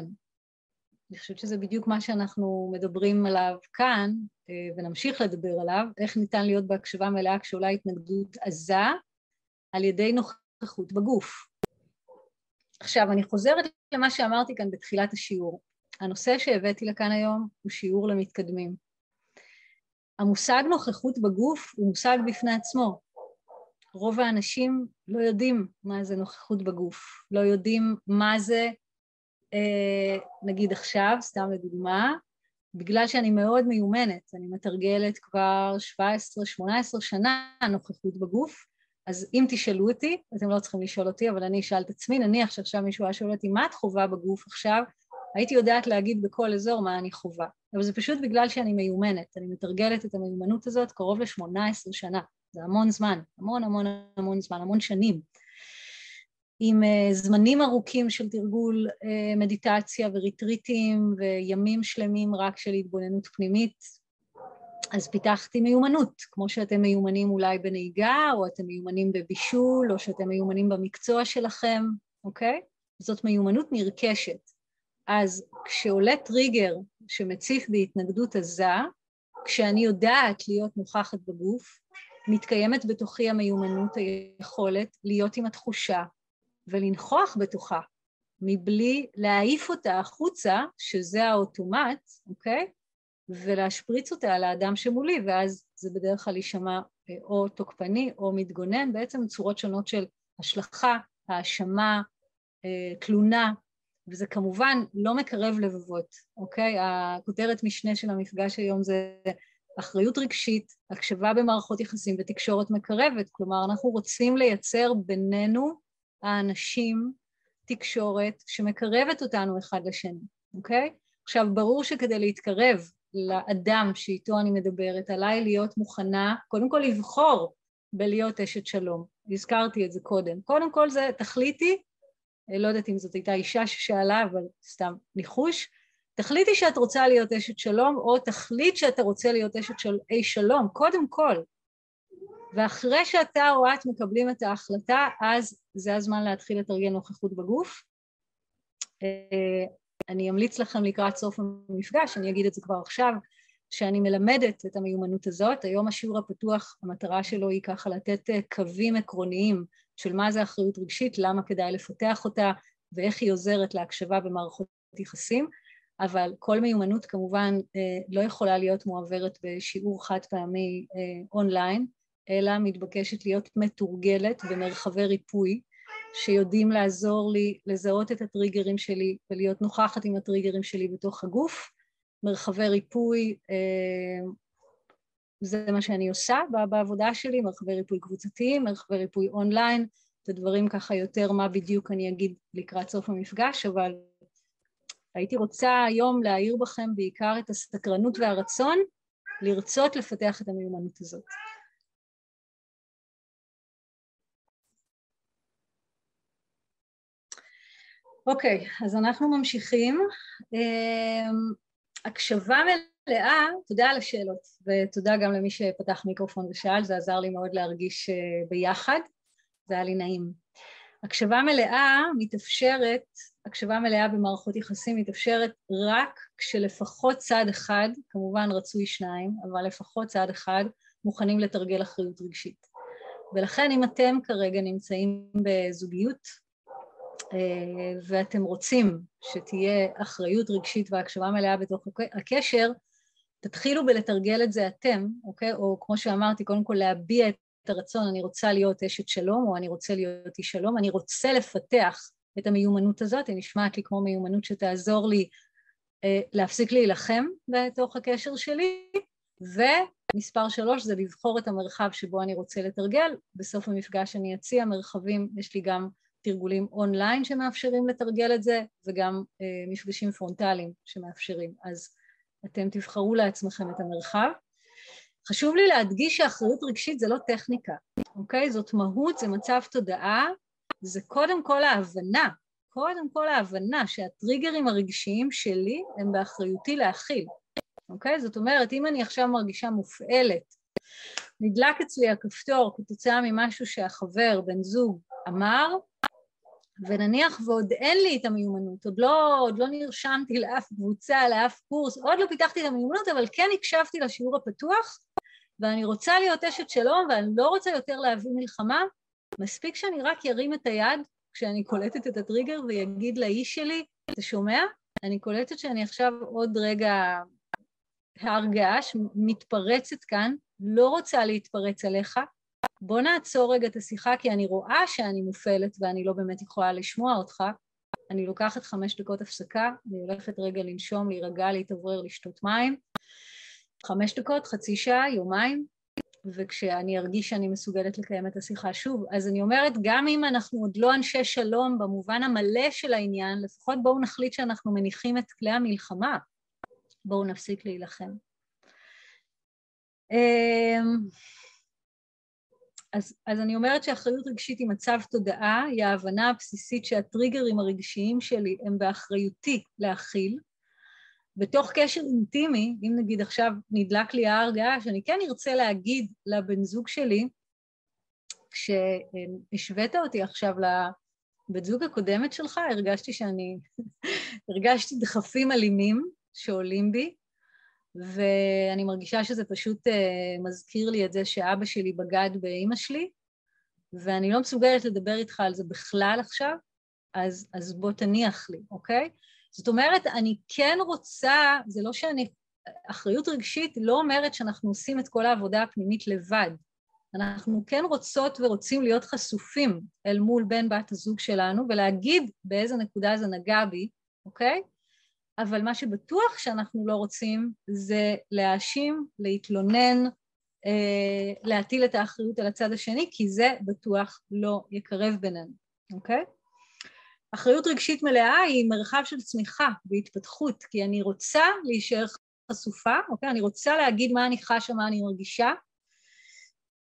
אני חושבת שזה בדיוק מה שאנחנו מדברים עליו כאן, אה, ונמשיך לדבר עליו, איך ניתן להיות בהקשבה מלאה כשעולה התנגדות עזה על ידי נוכחות בגוף. עכשיו, אני חוזרת למה שאמרתי כאן בתחילת השיעור. הנושא שהבאתי לכאן היום הוא שיעור למתקדמים. המושג נוכחות בגוף הוא מושג בפני עצמו. רוב האנשים לא יודעים מה זה נוכחות בגוף, לא יודעים מה זה נגיד עכשיו, סתם לדוגמה, בגלל שאני מאוד מיומנת, אני מתרגלת כבר 17-18 שנה נוכחות בגוף, אז אם תשאלו אותי, אתם לא צריכים לשאול אותי, אבל אני אשאל את עצמי, נניח שעכשיו מישהו היה שואל אותי, מה את חווה בגוף עכשיו? הייתי יודעת להגיד בכל אזור מה אני חווה. אבל זה פשוט בגלל שאני מיומנת, אני מתרגלת את המיומנות הזאת קרוב ל-18 שנה, זה המון זמן, המון המון המון זמן, המון שנים. עם אה, זמנים ארוכים של תרגול אה, מדיטציה וריטריטים וימים שלמים רק של התבוננות פנימית, אז פיתחתי מיומנות, כמו שאתם מיומנים אולי בנהיגה, או אתם מיומנים בבישול, או שאתם מיומנים במקצוע שלכם, אוקיי? זאת מיומנות נרכשת. אז כשעולה טריגר שמציף בהתנגדות עזה, כשאני יודעת להיות נוכחת בגוף, מתקיימת בתוכי המיומנות, היכולת להיות עם התחושה, ולנכוח בתוכה, מבלי להעיף אותה החוצה, שזה האוטומט, אוקיי? ולהשפריץ אותה על האדם שמולי, ואז זה בדרך כלל יישמע אה, או תוקפני או מתגונן, בעצם צורות שונות של השלכה, האשמה, אה, תלונה, וזה כמובן לא מקרב לבבות, אוקיי? הכותרת משנה של המפגש היום זה אחריות רגשית, הקשבה במערכות יחסים ותקשורת מקרבת, כלומר אנחנו רוצים לייצר בינינו האנשים תקשורת שמקרבת אותנו אחד לשני, אוקיי? עכשיו, ברור שכדי להתקרב לאדם שאיתו אני מדברת, עליי להיות מוכנה, קודם כל לבחור בלהיות אשת שלום. הזכרתי את זה קודם. קודם כל זה, תחליטי, לא יודעת אם זאת הייתה אישה ששאלה, אבל סתם ניחוש, תחליטי שאת רוצה להיות אשת שלום, או תחליט שאתה רוצה להיות אשת של אי שלום, קודם כל, ואחרי שאתה או את מקבלים את ההחלטה, אז זה הזמן להתחיל לתרגל נוכחות בגוף. אה, אני אמליץ לכם לקראת סוף המפגש, אני אגיד את זה כבר עכשיו, שאני מלמדת את המיומנות הזאת. היום השיעור הפתוח, המטרה שלו היא ככה לתת אה, קווים עקרוניים של מה זה אחריות רגשית, למה כדאי לפתח אותה ואיך היא עוזרת להקשבה במערכות יחסים, אבל כל מיומנות כמובן אה, לא יכולה להיות מועברת בשיעור חד פעמי אונליין, אלא מתבקשת להיות מתורגלת במרחבי ריפוי שיודעים לעזור לי לזהות את הטריגרים שלי ולהיות נוכחת עם הטריגרים שלי בתוך הגוף. מרחבי ריפוי, אה, זה מה שאני עושה בעבודה שלי, מרחבי ריפוי קבוצתיים, מרחבי ריפוי אונליין, את הדברים ככה יותר מה בדיוק אני אגיד לקראת סוף המפגש, אבל הייתי רוצה היום להעיר בכם בעיקר את הסקרנות והרצון לרצות לפתח את המיומנות הזאת. אוקיי, okay, אז אנחנו ממשיכים. Um, הקשבה מלאה, תודה על השאלות, ותודה גם למי שפתח מיקרופון ושאל, זה עזר לי מאוד להרגיש uh, ביחד, זה היה לי נעים. הקשבה מלאה מתאפשרת, הקשבה מלאה במערכות יחסים מתאפשרת רק כשלפחות צד אחד, כמובן רצוי שניים, אבל לפחות צד אחד, מוכנים לתרגל אחריות רגשית. ולכן אם אתם כרגע נמצאים בזוגיות אה, ואתם רוצים שתהיה אחריות רגשית והקשבה מלאה בתוך הקשר, תתחילו בלתרגל את זה אתם, אוקיי? או כמו שאמרתי, קודם כל להביע את הרצון, אני רוצה להיות אשת שלום, או אני רוצה להיות איש שלום, אני רוצה לפתח את המיומנות הזאת, היא נשמעת לי כמו מיומנות שתעזור לי אה, להפסיק להילחם בתוך הקשר שלי, ומספר שלוש זה לבחור את המרחב שבו אני רוצה לתרגל, בסוף המפגש אני אציע מרחבים, יש לי גם תרגולים אונליין שמאפשרים לתרגל את זה, וגם אה, מפגשים פרונטליים שמאפשרים, אז אתם תבחרו לעצמכם את המרחב. חשוב לי להדגיש שאחריות רגשית זה לא טכניקה, אוקיי? זאת מהות, זה מצב תודעה, זה קודם כל ההבנה, קודם כל ההבנה שהטריגרים הרגשיים שלי הם באחריותי להכיל, אוקיי? זאת אומרת, אם אני עכשיו מרגישה מופעלת, נדלק אצלי הכפתור כתוצאה ממשהו שהחבר, בן זוג, אמר, ונניח ועוד אין לי את המיומנות, עוד לא, עוד לא נרשמתי לאף קבוצה, לאף קורס, עוד לא פיתחתי את המיומנות, אבל כן הקשבתי לשיעור הפתוח, ואני רוצה להיות אשת שלום ואני לא רוצה יותר להביא מלחמה, מספיק שאני רק ירים את היד כשאני קולטת את הטריגר ויגיד לאיש שלי, אתה שומע? אני קולטת שאני עכשיו עוד רגע הר געש, מתפרצת כאן, לא רוצה להתפרץ עליך, בוא נעצור רגע את השיחה כי אני רואה שאני מופעלת ואני לא באמת יכולה לשמוע אותך. אני לוקחת חמש דקות הפסקה, אני הולכת רגע לנשום, להירגע, להתאוורר, לשתות מים. חמש דקות, חצי שעה, יומיים, וכשאני ארגיש שאני מסוגלת לקיים את השיחה שוב. אז אני אומרת, גם אם אנחנו עוד לא אנשי שלום במובן המלא של העניין, לפחות בואו נחליט שאנחנו מניחים את כלי המלחמה. בואו נפסיק להילחם. אז, אז אני אומרת שאחריות רגשית היא מצב תודעה, היא ההבנה הבסיסית שהטריגרים הרגשיים שלי הם באחריותי להכיל. בתוך קשר אינטימי, אם נגיד עכשיו נדלק לי ההר גאה, שאני כן ארצה להגיד לבן זוג שלי, כשהשווית אותי עכשיו לבת זוג הקודמת שלך, הרגשתי שאני, הרגשתי דחפים אלימים שעולים בי, ואני מרגישה שזה פשוט uh, מזכיר לי את זה שאבא שלי בגד באימא שלי, ואני לא מסוגלת לדבר איתך על זה בכלל עכשיו, אז, אז בוא תניח לי, אוקיי? זאת אומרת, אני כן רוצה, זה לא שאני... אחריות רגשית לא אומרת שאנחנו עושים את כל העבודה הפנימית לבד. אנחנו כן רוצות ורוצים להיות חשופים אל מול בן בת הזוג שלנו ולהגיד באיזה נקודה זה נגע בי, אוקיי? אבל מה שבטוח שאנחנו לא רוצים זה להאשים, להתלונן, אה, להטיל את האחריות על הצד השני, כי זה בטוח לא יקרב בינינו, אוקיי? אחריות רגשית מלאה היא מרחב של צמיחה והתפתחות, כי אני רוצה להישאר חשופה, אוקיי? אני רוצה להגיד מה אני חשה, מה אני מרגישה,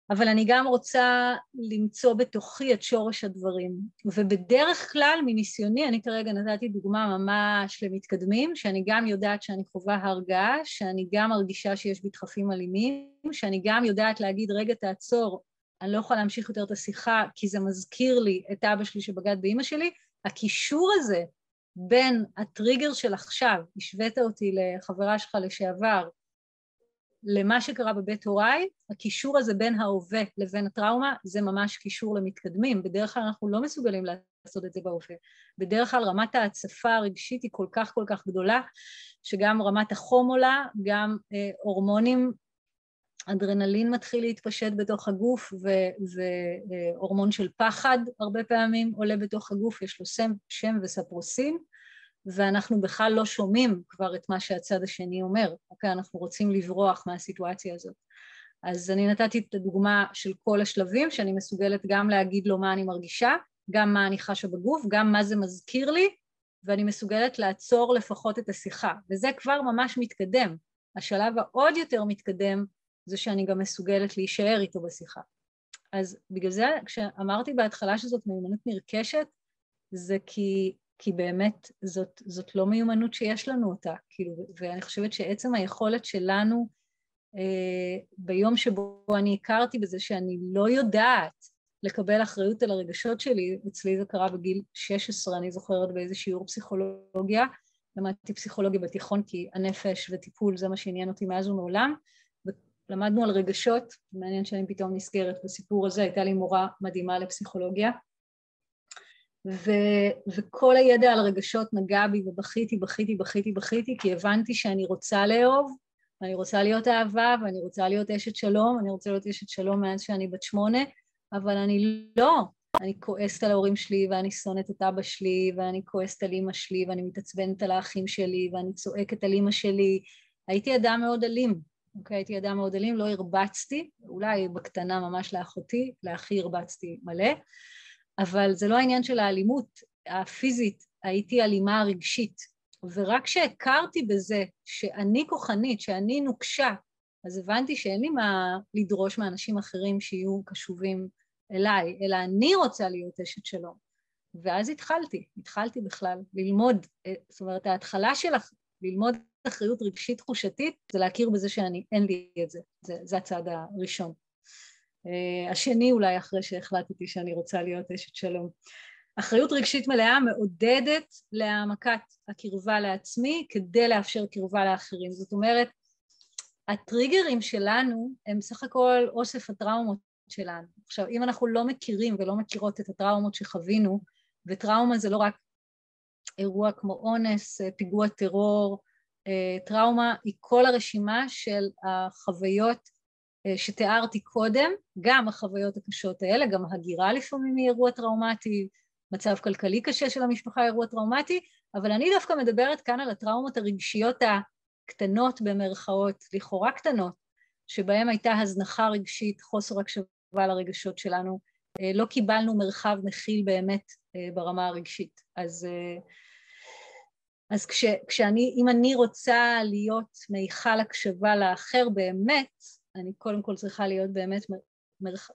אבל אני גם רוצה למצוא בתוכי את שורש הדברים. ובדרך כלל, מניסיוני, אני כרגע נתתי דוגמה ממש למתקדמים, שאני גם יודעת שאני חווה הרגעה, שאני גם מרגישה שיש בי דחפים אלימים, שאני גם יודעת להגיד, רגע, תעצור, אני לא יכולה להמשיך יותר את השיחה, כי זה מזכיר לי את אבא שלי שבגד באימא שלי. הקישור הזה בין הטריגר של עכשיו, השווית אותי לחברה שלך לשעבר, למה שקרה בבית הוריי, הקישור הזה בין ההווה לבין הטראומה זה ממש קישור למתקדמים. בדרך כלל אנחנו לא מסוגלים לעשות את זה בהווה. בדרך כלל רמת ההצפה הרגשית היא כל כך כל כך גדולה, שגם רמת החום עולה, גם אה, הורמונים, אדרנלין מתחיל להתפשט בתוך הגוף, והורמון של פחד הרבה פעמים עולה בתוך הגוף, יש לו שם, שם וספרוסין. ואנחנו בכלל לא שומעים כבר את מה שהצד השני אומר, אוקיי? אנחנו רוצים לברוח מהסיטואציה הזאת. אז אני נתתי את הדוגמה של כל השלבים, שאני מסוגלת גם להגיד לו מה אני מרגישה, גם מה אני חשה בגוף, גם מה זה מזכיר לי, ואני מסוגלת לעצור לפחות את השיחה, וזה כבר ממש מתקדם. השלב העוד יותר מתקדם זה שאני גם מסוגלת להישאר איתו בשיחה. אז בגלל זה כשאמרתי בהתחלה שזאת מיומנות נרכשת, זה כי כי באמת זאת, זאת לא מיומנות שיש לנו אותה, כאילו, ואני חושבת שעצם היכולת שלנו אה, ביום שבו אני הכרתי בזה שאני לא יודעת לקבל אחריות על הרגשות שלי, אצלי זה קרה בגיל 16, אני זוכרת באיזה שיעור פסיכולוגיה, למדתי פסיכולוגיה בתיכון כי הנפש וטיפול זה מה שעניין אותי מאז ומעולם, ולמדנו על רגשות, מעניין שאני פתאום נזכרת בסיפור הזה, הייתה לי מורה מדהימה לפסיכולוגיה, ו, וכל הידע על רגשות נגע בי ובכיתי, בכיתי, בכיתי, בכיתי, כי הבנתי שאני רוצה לאהוב, ואני רוצה להיות אהבה, ואני רוצה להיות אשת שלום, אני רוצה להיות אשת שלום מאז שאני בת שמונה, אבל אני לא. אני כועסת על ההורים שלי, ואני שונאת את אבא שלי, ואני כועסת על אימא שלי, ואני מתעצבנת על האחים שלי, ואני צועקת על אימא שלי. הייתי אדם מאוד אלים, אוקיי? הייתי אדם מאוד אלים, לא הרבצתי, אולי בקטנה ממש לאחותי, לאחי הרבצתי מלא, אבל זה לא העניין של האלימות הפיזית, הייתי אלימה רגשית. ורק כשהכרתי בזה שאני כוחנית, שאני נוקשה, אז הבנתי שאין לי מה לדרוש מאנשים אחרים שיהיו קשובים אליי, אלא אני רוצה להיות אשת שלום. ואז התחלתי, התחלתי בכלל ללמוד, אה, זאת אומרת ההתחלה של ללמוד אחריות רגשית תחושתית זה להכיר בזה שאני, אין לי את זה, זה, זה הצעד הראשון. אה, השני אולי אחרי שהחלטתי שאני רוצה להיות אשת שלום. אחריות רגשית מלאה מעודדת להעמקת הקרבה לעצמי כדי לאפשר קרבה לאחרים. זאת אומרת, הטריגרים שלנו הם סך הכל אוסף הטראומות שלנו. עכשיו, אם אנחנו לא מכירים ולא מכירות את הטראומות שחווינו, וטראומה זה לא רק אירוע כמו אונס, פיגוע טרור, אה, טראומה היא כל הרשימה של החוויות אה, שתיארתי קודם, גם החוויות הקשות האלה, גם הגירה לפעמים היא אירוע טראומטי, מצב כלכלי קשה של המשפחה אירוע טראומטי, אבל אני דווקא מדברת כאן על הטראומות הרגשיות הקטנות במרכאות, לכאורה קטנות, שבהן הייתה הזנחה רגשית, חוסר הקשבה לרגשות שלנו, אה, לא קיבלנו מרחב מכיל באמת אה, ברמה הרגשית. אז, אה, אז כש, כשאני, אם אני רוצה להיות מיכל הקשבה לאחר באמת, אני קודם כל צריכה להיות באמת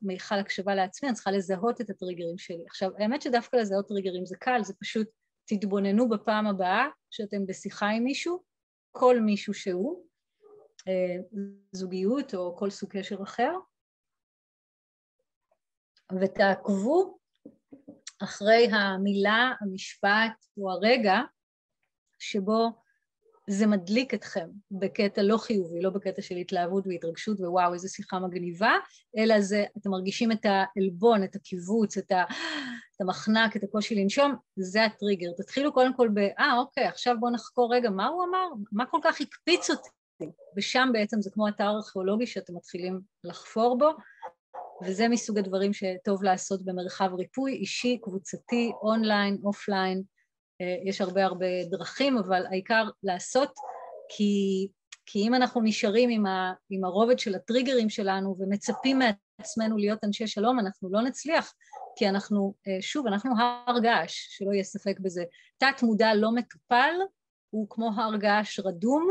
מיכל הקשבה לעצמי, אני צריכה לזהות את הטריגרים שלי. עכשיו, האמת שדווקא לזהות טריגרים זה קל, זה פשוט תתבוננו בפעם הבאה שאתם בשיחה עם מישהו, כל מישהו שהוא, זוגיות או כל סוג קשר אחר, ותעקבו אחרי המילה, המשפט או הרגע שבו זה מדליק אתכם בקטע לא חיובי, לא בקטע של התלהבות והתרגשות ווואו איזה שיחה מגניבה, אלא זה, אתם מרגישים את העלבון, את הקיבוץ, את, ה, את המחנק, את הקושי לנשום, זה הטריגר. תתחילו קודם כל ב, אה אוקיי, עכשיו בואו נחקור רגע, מה הוא אמר? מה כל כך הקפיץ אותי? ושם בעצם זה כמו אתר ארכיאולוגי שאתם מתחילים לחפור בו, וזה מסוג הדברים שטוב לעשות במרחב ריפוי אישי, קבוצתי, online, offline, יש הרבה הרבה דרכים, אבל העיקר לעשות, כי, כי אם אנחנו נשארים עם, ה, עם הרובד של הטריגרים שלנו ומצפים מעצמנו להיות אנשי שלום, אנחנו לא נצליח, כי אנחנו, אה, שוב, אנחנו הר געש, שלא יהיה ספק בזה. תת מודע לא מטופל הוא כמו הר געש רדום,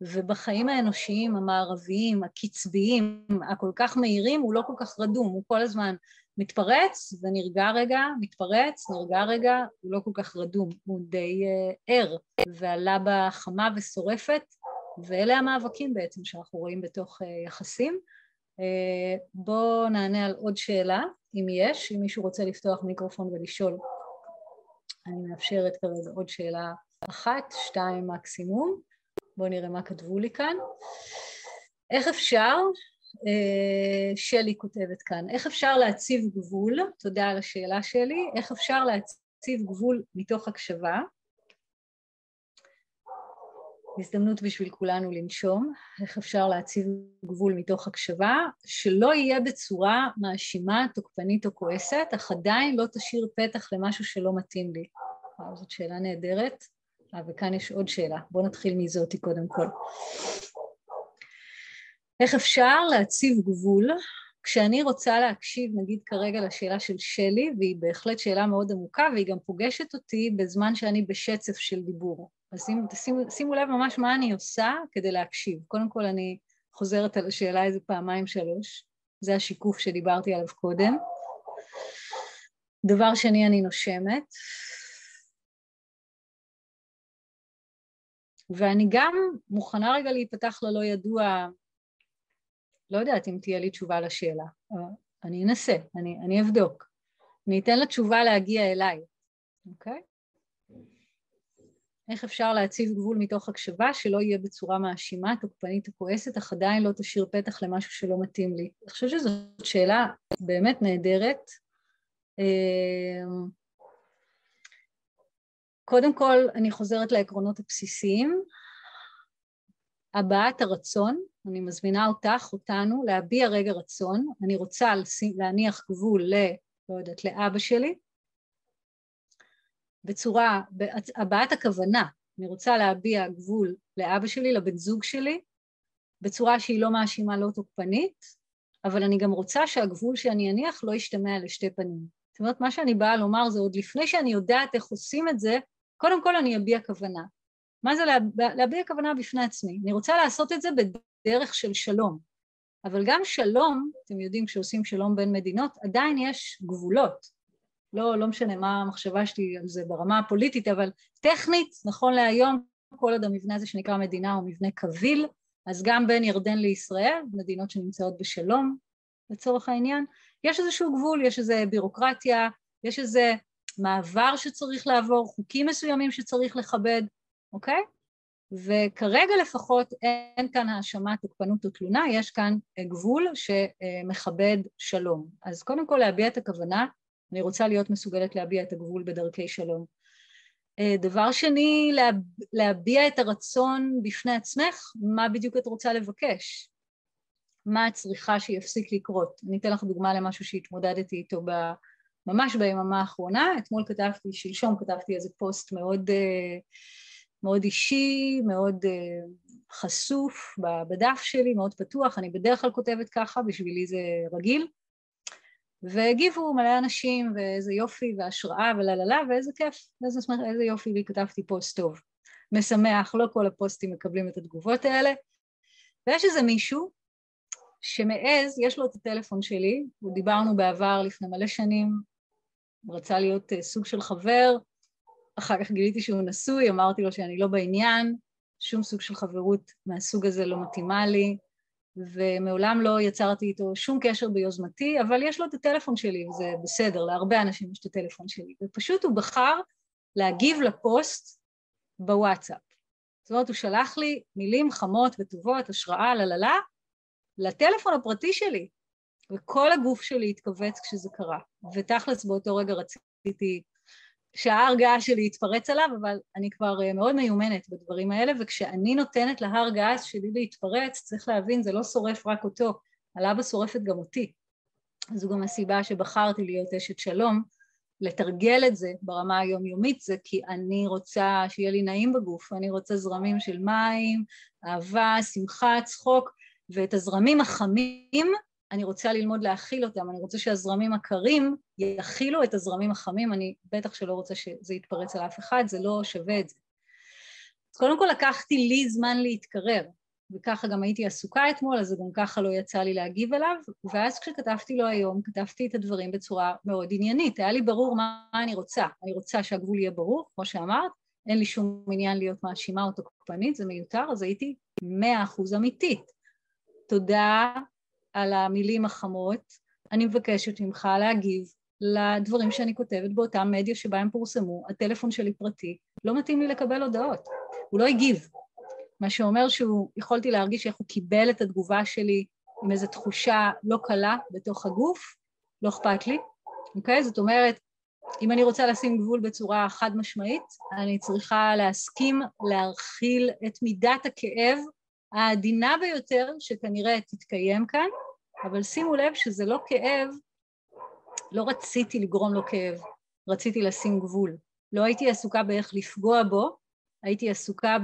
ובחיים האנושיים המערביים, הקצביים, הכל כך מהירים, הוא לא כל כך רדום, הוא כל הזמן מתפרץ ונרגע רגע, מתפרץ, נרגע רגע, הוא לא כל כך רדום, הוא די uh, ער, ועלה בחמה ושורפת, ואלה המאבקים בעצם שאנחנו רואים בתוך uh, יחסים. Uh, בואו נענה על עוד שאלה, אם יש, אם מישהו רוצה לפתוח מיקרופון ולשאול. אני מאפשרת כרגע עוד שאלה אחת, שתיים מקסימום. בואו נראה מה כתבו לי כאן. איך אפשר, אה, שלי כותבת כאן, איך אפשר להציב גבול, תודה על השאלה שלי, איך אפשר להציב גבול מתוך הקשבה? הזדמנות בשביל כולנו לנשום, איך אפשר להציב גבול מתוך הקשבה, שלא יהיה בצורה מאשימה, תוקפנית או כועסת, אך עדיין לא תשאיר פתח למשהו שלא מתאים לי. וואו, זאת שאלה נהדרת. אה, וכאן יש עוד שאלה, בואו נתחיל מזאתי קודם כל. איך אפשר להציב גבול כשאני רוצה להקשיב נגיד כרגע לשאלה של שלי, והיא בהחלט שאלה מאוד עמוקה והיא גם פוגשת אותי בזמן שאני בשצף של דיבור. אז שימו, שימו, שימו לב ממש מה אני עושה כדי להקשיב. קודם כל אני חוזרת על השאלה איזה פעמיים שלוש, זה השיקוף שדיברתי עליו קודם. דבר שני, אני נושמת. ואני גם מוכנה רגע להיפתח ללא ידוע, לא יודעת אם תהיה לי תשובה לשאלה. אני אנסה, אני, אני אבדוק. אני אתן לתשובה להגיע אליי, אוקיי? איך אפשר להציב גבול מתוך הקשבה שלא יהיה בצורה מאשימה, תוקפנית או כועסת, אך עדיין לא תשאיר פתח למשהו שלא מתאים לי? אני חושבת שזאת שאלה באמת נהדרת. אמ, קודם כל, אני חוזרת לעקרונות הבסיסיים. הבעת הרצון, אני מזמינה אותך, אותנו, להביע רגע רצון. אני רוצה להניח גבול ל... לא יודעת, לאבא שלי, בצורה, הבעת הכוונה, אני רוצה להביע גבול לאבא שלי, לבן זוג שלי, בצורה שהיא לא מאשימה, לא תוקפנית, אבל אני גם רוצה שהגבול שאני אניח לא ישתמע לשתי פנים. זאת אומרת, מה שאני באה לומר זה עוד לפני שאני יודעת איך עושים את זה, קודם כל אני אביע כוונה. מה זה להביע, כוונה בפני עצמי? אני רוצה לעשות את זה בדרך של שלום. אבל גם שלום, אתם יודעים, כשעושים שלום בין מדינות, עדיין יש גבולות. לא, לא משנה מה המחשבה שלי על זה ברמה הפוליטית, אבל טכנית, נכון להיום, כל עוד המבנה הזה שנקרא מדינה הוא מבנה קביל, אז גם בין ירדן לישראל, מדינות שנמצאות בשלום לצורך העניין, יש איזשהו גבול, יש איזו בירוקרטיה, יש איזה מעבר שצריך לעבור, חוקים מסוימים שצריך לכבד, אוקיי? וכרגע לפחות אין כאן האשמה, תוקפנות או תלונה, יש כאן גבול שמכבד שלום. אז קודם כל להביע את הכוונה אני רוצה להיות מסוגלת להביע את הגבול בדרכי שלום. אה, דבר שני, להביע את הרצון בפני עצמך, מה בדיוק את רוצה לבקש? מה את צריכה שיפסיק לקרות? אני אתן לך דוגמה למשהו שהתמודדתי איתו ב... ממש ביממה האחרונה, אתמול כתבתי, שלשום כתבתי איזה פוסט מאוד, אה, מאוד אישי, מאוד אה, חשוף בדף שלי, מאוד פתוח, אני בדרך כלל כותבת ככה, בשבילי זה רגיל, והגיבו מלא אנשים, ואיזה יופי, והשראה, וללה, ואיזה כיף, ואיזה איזה יופי, וכתבתי פוסט טוב. משמח, לא כל הפוסטים מקבלים את התגובות האלה. ויש איזה מישהו שמעז, יש לו את הטלפון שלי, ודיברנו בעבר לפני מלא שנים, רצה להיות uh, סוג של חבר, אחר כך גיליתי שהוא נשוי, אמרתי לו שאני לא בעניין, שום סוג של חברות מהסוג הזה לא מתאימה לי, ומעולם לא יצרתי איתו שום קשר ביוזמתי, אבל יש לו את הטלפון שלי, וזה בסדר, להרבה אנשים יש את הטלפון שלי, ופשוט הוא בחר להגיב לפוסט בוואטסאפ. זאת אומרת, הוא שלח לי מילים חמות וטובות, השראה, לללה, לטלפון הפרטי שלי, וכל הגוף שלי התכווץ כשזה קרה. ותכלס באותו רגע רציתי שההר שלי יתפרץ עליו, אבל אני כבר אה, מאוד מיומנת בדברים האלה, וכשאני נותנת להר געש שלי להתפרץ, צריך להבין, זה לא שורף רק אותו, הלבה שורפת גם אותי. זו גם הסיבה שבחרתי להיות אשת שלום, לתרגל את זה ברמה היומיומית זה כי אני רוצה שיהיה לי נעים בגוף, אני רוצה זרמים של מים, אהבה, שמחה, צחוק, ואת הזרמים החמים אני רוצה ללמוד להכיל אותם, אני רוצה שהזרמים הקרים יכילו את הזרמים החמים, אני בטח שלא רוצה שזה יתפרץ על אף אחד, זה לא שווה את זה. אז קודם כל לקחתי לי זמן להתקרר, וככה גם הייתי עסוקה אתמול, אז גם ככה לא יצא לי להגיב אליו, ואז כשכתבתי לו היום, כתבתי את הדברים בצורה מאוד עניינית, היה לי ברור מה אני רוצה, אני רוצה שהגבול יהיה ברור, כמו שאמרת, אין לי שום עניין להיות מאשימה או תוקפנית, זה מיותר, אז הייתי מאה אחוז אמיתית. תודה על המילים החמות, אני מבקשת ממך להגיב לדברים שאני כותבת באותה מדיה שבה הם פורסמו, הטלפון שלי פרטי, לא מתאים לי לקבל הודעות. הוא לא הגיב, מה שאומר שהוא, יכולתי להרגיש איך הוא קיבל את התגובה שלי עם איזו תחושה לא קלה בתוך הגוף, לא אכפת לי, אוקיי? זאת אומרת, אם אני רוצה לשים גבול בצורה חד משמעית, אני צריכה להסכים להרחיל את מידת הכאב העדינה ביותר שכנראה תתקיים כאן, אבל שימו לב שזה לא כאב, לא רציתי לגרום לו כאב, רציתי לשים גבול. לא הייתי עסוקה באיך לפגוע בו, הייתי עסוקה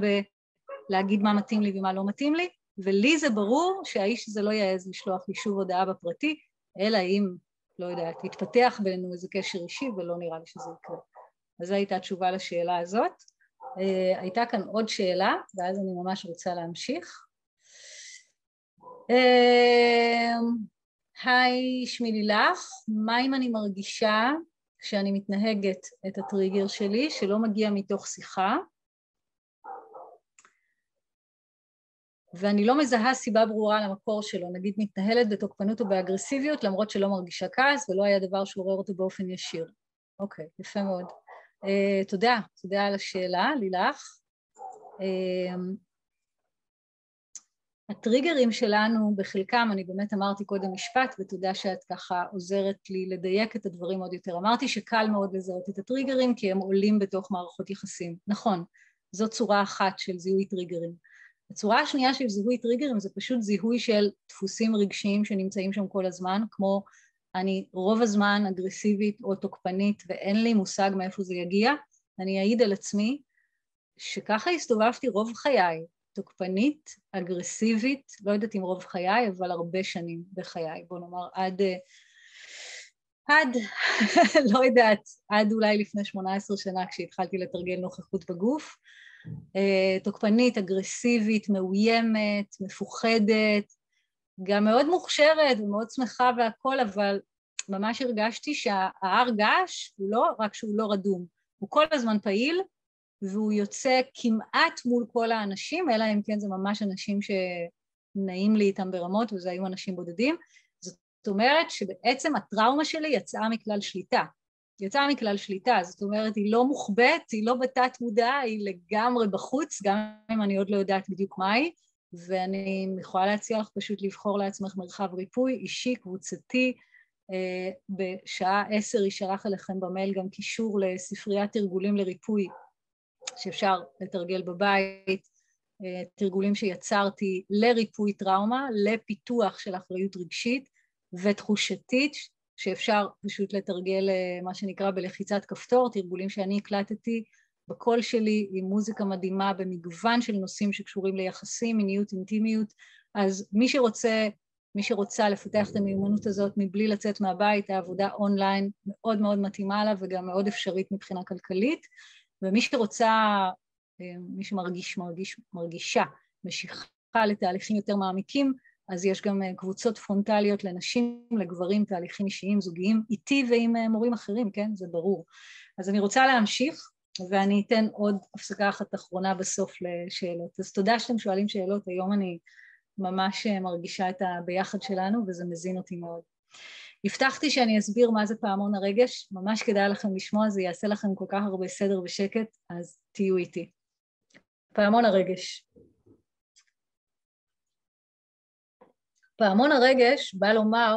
בלהגיד מה מתאים לי ומה לא מתאים לי, ולי זה ברור שהאיש הזה לא יעז לשלוח לי שוב הודעה בפרטי, אלא אם, לא יודעת, יתפתח בינינו איזה קשר אישי, ולא נראה לי שזה יקרה. אז זו הייתה התשובה לשאלה הזאת. Uh, הייתה כאן עוד שאלה, ואז אני ממש רוצה להמשיך. Uh, היי, שמי לילך, מה אם אני מרגישה כשאני מתנהגת את הטריגר שלי, שלא מגיע מתוך שיחה, ואני לא מזהה סיבה ברורה למקור שלו, נגיד מתנהלת בתוקפנות או באגרסיביות למרות שלא מרגישה כעס ולא היה דבר שעורר אותו באופן ישיר. אוקיי, יפה מאוד. Uh, תודה, תודה על השאלה, לילך. Uh, הטריגרים שלנו בחלקם, אני באמת אמרתי קודם משפט ותודה שאת ככה עוזרת לי לדייק את הדברים עוד יותר. אמרתי שקל מאוד לזהות את הטריגרים כי הם עולים בתוך מערכות יחסים. נכון, זו צורה אחת של זיהוי טריגרים. הצורה השנייה של זיהוי טריגרים זה פשוט זיהוי של דפוסים רגשיים שנמצאים שם כל הזמן, כמו אני רוב הזמן אגרסיבית או תוקפנית ואין לי מושג מאיפה זה יגיע, אני אעיד על עצמי שככה הסתובבתי רוב חיי, תוקפנית, אגרסיבית, לא יודעת אם רוב חיי, אבל הרבה שנים בחיי, בוא נאמר עד, עד, לא יודעת, עד אולי לפני 18 שנה כשהתחלתי לתרגל נוכחות בגוף, אה, תוקפנית, אגרסיבית, מאוימת, מפוחדת, גם מאוד מוכשרת ומאוד שמחה והכל, אבל ממש הרגשתי שההר געש הוא לא רק שהוא לא רדום, הוא כל הזמן פעיל והוא יוצא כמעט מול כל האנשים, אלא אם כן זה ממש אנשים שנעים לי איתם ברמות וזה היו אנשים בודדים. זאת אומרת שבעצם הטראומה שלי יצאה מכלל שליטה. יצאה מכלל שליטה, זאת אומרת היא לא מוחבאת, היא לא בתת מודע, היא לגמרי בחוץ, גם אם אני עוד לא יודעת בדיוק מהי, ואני יכולה להציע לך פשוט לבחור לעצמך מרחב ריפוי אישי, קבוצתי, אה, בשעה עשר יישלח אליכם במייל גם קישור לספריית תרגולים לריפוי שאפשר לתרגל בבית, אה, תרגולים שיצרתי לריפוי טראומה, לפיתוח של אחריות רגשית ותחושתית, שאפשר פשוט לתרגל אה, מה שנקרא בלחיצת כפתור, תרגולים שאני הקלטתי בקול שלי עם מוזיקה מדהימה במגוון של נושאים שקשורים ליחסים, מיניות, אינטימיות, אז מי שרוצה, מי שרוצה לפתח את המיומנות הזאת מבלי לצאת מהבית, העבודה אונליין מאוד מאוד מתאימה לה וגם מאוד אפשרית מבחינה כלכלית. ומי שרוצה, אה, מי שמרגיש, מרגיש, מרגישה משיכה לתהליכים יותר מעמיקים, אז יש גם אה, קבוצות פרונטליות לנשים, לגברים, תהליכים אישיים, זוגיים, איתי ועם אה, מורים אחרים, כן? זה ברור. אז אני רוצה להמשיך, ואני אתן עוד הפסקה אחת אחרונה בסוף לשאלות. אז תודה שאתם שואלים שאלות, היום אני ממש מרגישה את הביחד שלנו, וזה מזין אותי מאוד. הבטחתי שאני אסביר מה זה פעמון הרגש, ממש כדאי לכם לשמוע, זה יעשה לכם כל כך הרבה סדר ושקט, אז תהיו איתי. פעמון הרגש. פעמון הרגש בא לומר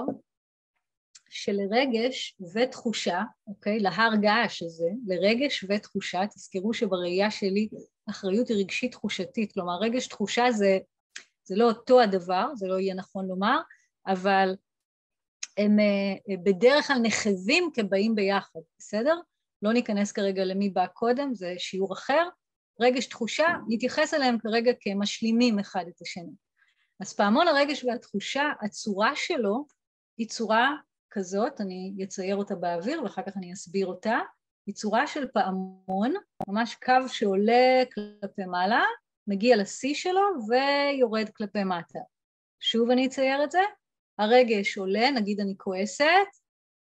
שלרגש ותחושה, אוקיי, להר געש הזה, לרגש ותחושה, תזכרו שבראייה שלי אחריות היא רגשית תחושתית, כלומר רגש תחושה זה, זה לא אותו הדבר, זה לא יהיה נכון לומר, אבל הם אה, בדרך כלל נחזים כבאים ביחד, בסדר? לא ניכנס כרגע למי בא קודם, זה שיעור אחר. רגש תחושה, נתייחס אליהם כרגע כמשלימים אחד את השני. אז פעמון הרגש והתחושה, הצורה שלו היא צורה כזאת, אני אצייר אותה באוויר ואחר כך אני אסביר אותה, היא צורה של פעמון, ממש קו שעולה כלפי מעלה, מגיע לשיא שלו ויורד כלפי מטה. שוב אני אצייר את זה, הרגש עולה, נגיד אני כועסת,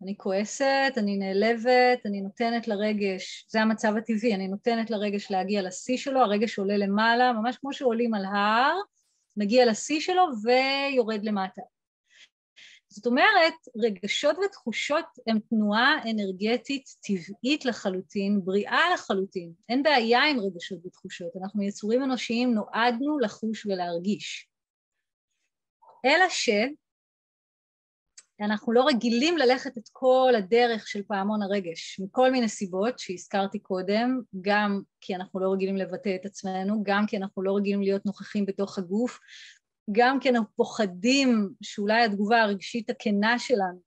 אני כועסת, אני נעלבת, אני נותנת לרגש, זה המצב הטבעי, אני נותנת לרגש להגיע לשיא שלו, הרגש עולה למעלה, ממש כמו שעולים על הר, מגיע לשיא שלו ויורד למטה. זאת אומרת, רגשות ותחושות הן תנועה אנרגטית טבעית לחלוטין, בריאה לחלוטין. אין בעיה עם רגשות ותחושות, אנחנו יצורים אנושיים, נועדנו לחוש ולהרגיש. אלא ש... אנחנו לא רגילים ללכת את כל הדרך של פעמון הרגש, מכל מיני סיבות שהזכרתי קודם, גם כי אנחנו לא רגילים לבטא את עצמנו, גם כי אנחנו לא רגילים להיות נוכחים בתוך הגוף, גם אנחנו פוחדים שאולי התגובה הרגשית הכנה שלנו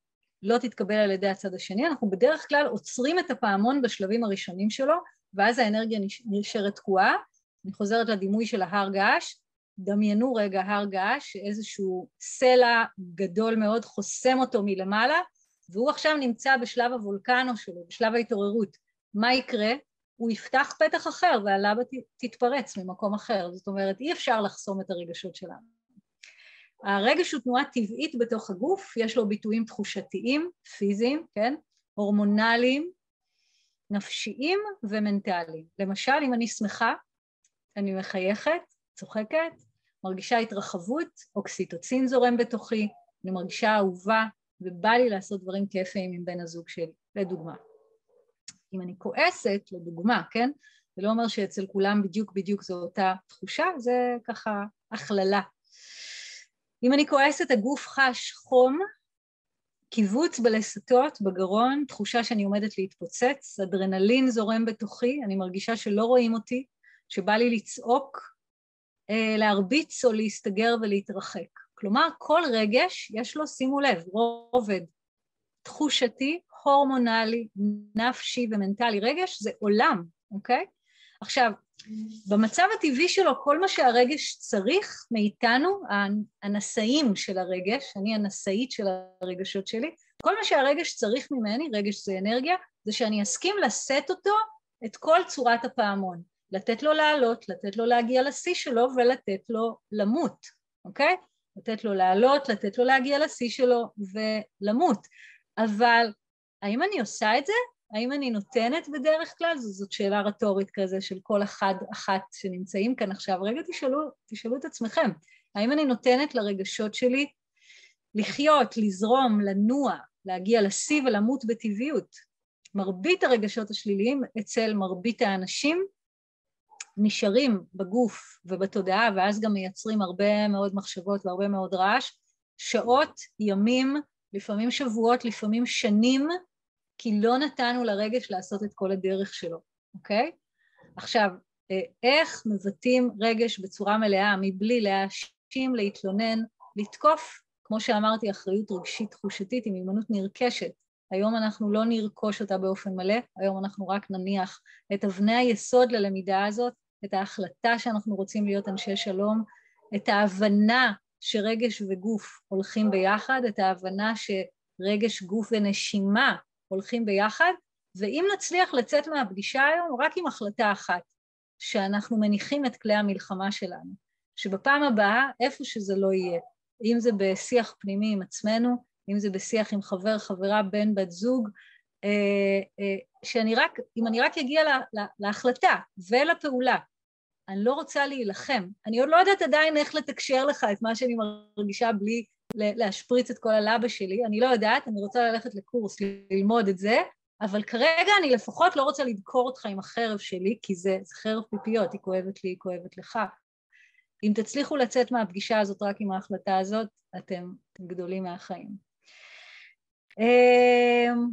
לא תתקבל על ידי הצד השני, אנחנו בדרך כלל עוצרים את הפעמון בשלבים הראשונים שלו, ואז האנרגיה נשארת תקועה. אני חוזרת לדימוי של ההר געש, דמיינו רגע הר געש שאיזשהו סלע גדול מאוד חוסם אותו מלמעלה והוא עכשיו נמצא בשלב הוולקנו שלו, בשלב ההתעוררות. מה יקרה? הוא יפתח פתח אחר והלבה תתפרץ ממקום אחר. זאת אומרת, אי אפשר לחסום את הרגשות שלנו. הרגש הוא תנועה טבעית בתוך הגוף, יש לו ביטויים תחושתיים, פיזיים, כן? הורמונליים, נפשיים ומנטליים. למשל, אם אני שמחה, אני מחייכת, צוחקת, מרגישה התרחבות, אוקסיטוצין זורם בתוכי, אני מרגישה אהובה, ובא לי לעשות דברים כיפיים עם בן הזוג שלי, לדוגמה. אם אני כועסת, לדוגמה, כן? זה לא אומר שאצל כולם בדיוק בדיוק זו אותה תחושה, זה ככה הכללה. אם אני כועסת, הגוף חש חום, קיבוץ בלסתות, בגרון, תחושה שאני עומדת להתפוצץ, אדרנלין זורם בתוכי, אני מרגישה שלא רואים אותי, שבא לי לצעוק, אה, להרביץ או להסתגר ולהתרחק. כלומר, כל רגש יש לו, שימו לב, רובד תחושתי, הורמונלי, נפשי ומנטלי. רגש זה עולם, אוקיי? עכשיו, במצב הטבעי שלו, כל מה שהרגש צריך מאיתנו, הנשאים של הרגש, אני הנשאית של הרגשות שלי, כל מה שהרגש צריך ממני, רגש זה אנרגיה, זה שאני אסכים לשאת אותו את כל צורת הפעמון. לתת לו לעלות, לתת לו להגיע לשיא שלו ולתת לו למות, אוקיי? לתת לו לעלות, לתת לו להגיע לשיא שלו ולמות. אבל האם אני עושה את זה? האם אני נותנת בדרך כלל? זאת שאלה רטורית כזה של כל אחד אחת שנמצאים כאן עכשיו. רגע תשאלו, תשאלו את עצמכם, האם אני נותנת לרגשות שלי לחיות, לזרום, לנוע, להגיע לשיא ולמות בטבעיות? מרבית הרגשות השליליים אצל מרבית האנשים נשארים בגוף ובתודעה ואז גם מייצרים הרבה מאוד מחשבות והרבה מאוד רעש, שעות, ימים, לפעמים שבועות, לפעמים שנים, כי לא נתנו לרגש לעשות את כל הדרך שלו, אוקיי? עכשיו, אה, איך מבטאים רגש בצורה מלאה מבלי להאשים, להתלונן, לתקוף, כמו שאמרתי, אחריות רגשית תחושתית היא מיומנות נרכשת. היום אנחנו לא נרכוש אותה באופן מלא, היום אנחנו רק נניח את אבני היסוד ללמידה הזאת, את ההחלטה שאנחנו רוצים להיות אנשי שלום, את ההבנה שרגש וגוף הולכים ביחד, את ההבנה שרגש, גוף ונשימה הולכים ביחד, ואם נצליח לצאת מהפגישה היום רק עם החלטה אחת, שאנחנו מניחים את כלי המלחמה שלנו, שבפעם הבאה, איפה שזה לא יהיה, אם זה בשיח פנימי עם עצמנו, אם זה בשיח עם חבר, חברה, בן, בת זוג, אה, אה, שאני רק, אם אני רק אגיע לה, לה, להחלטה ולפעולה אני לא רוצה להילחם. אני עוד לא יודעת עדיין איך לתקשר לך את מה שאני מרגישה בלי להשפריץ את כל הלבה שלי, אני לא יודעת, אני רוצה ללכת לקורס, ללמוד את זה, אבל כרגע אני לפחות לא רוצה לדקור אותך עם החרב שלי, כי זה, זה חרב פיפיות, היא כואבת לי, היא כואבת לך. אם תצליחו לצאת מהפגישה הזאת רק עם ההחלטה הזאת, אתם, גדולים מהחיים. אמ,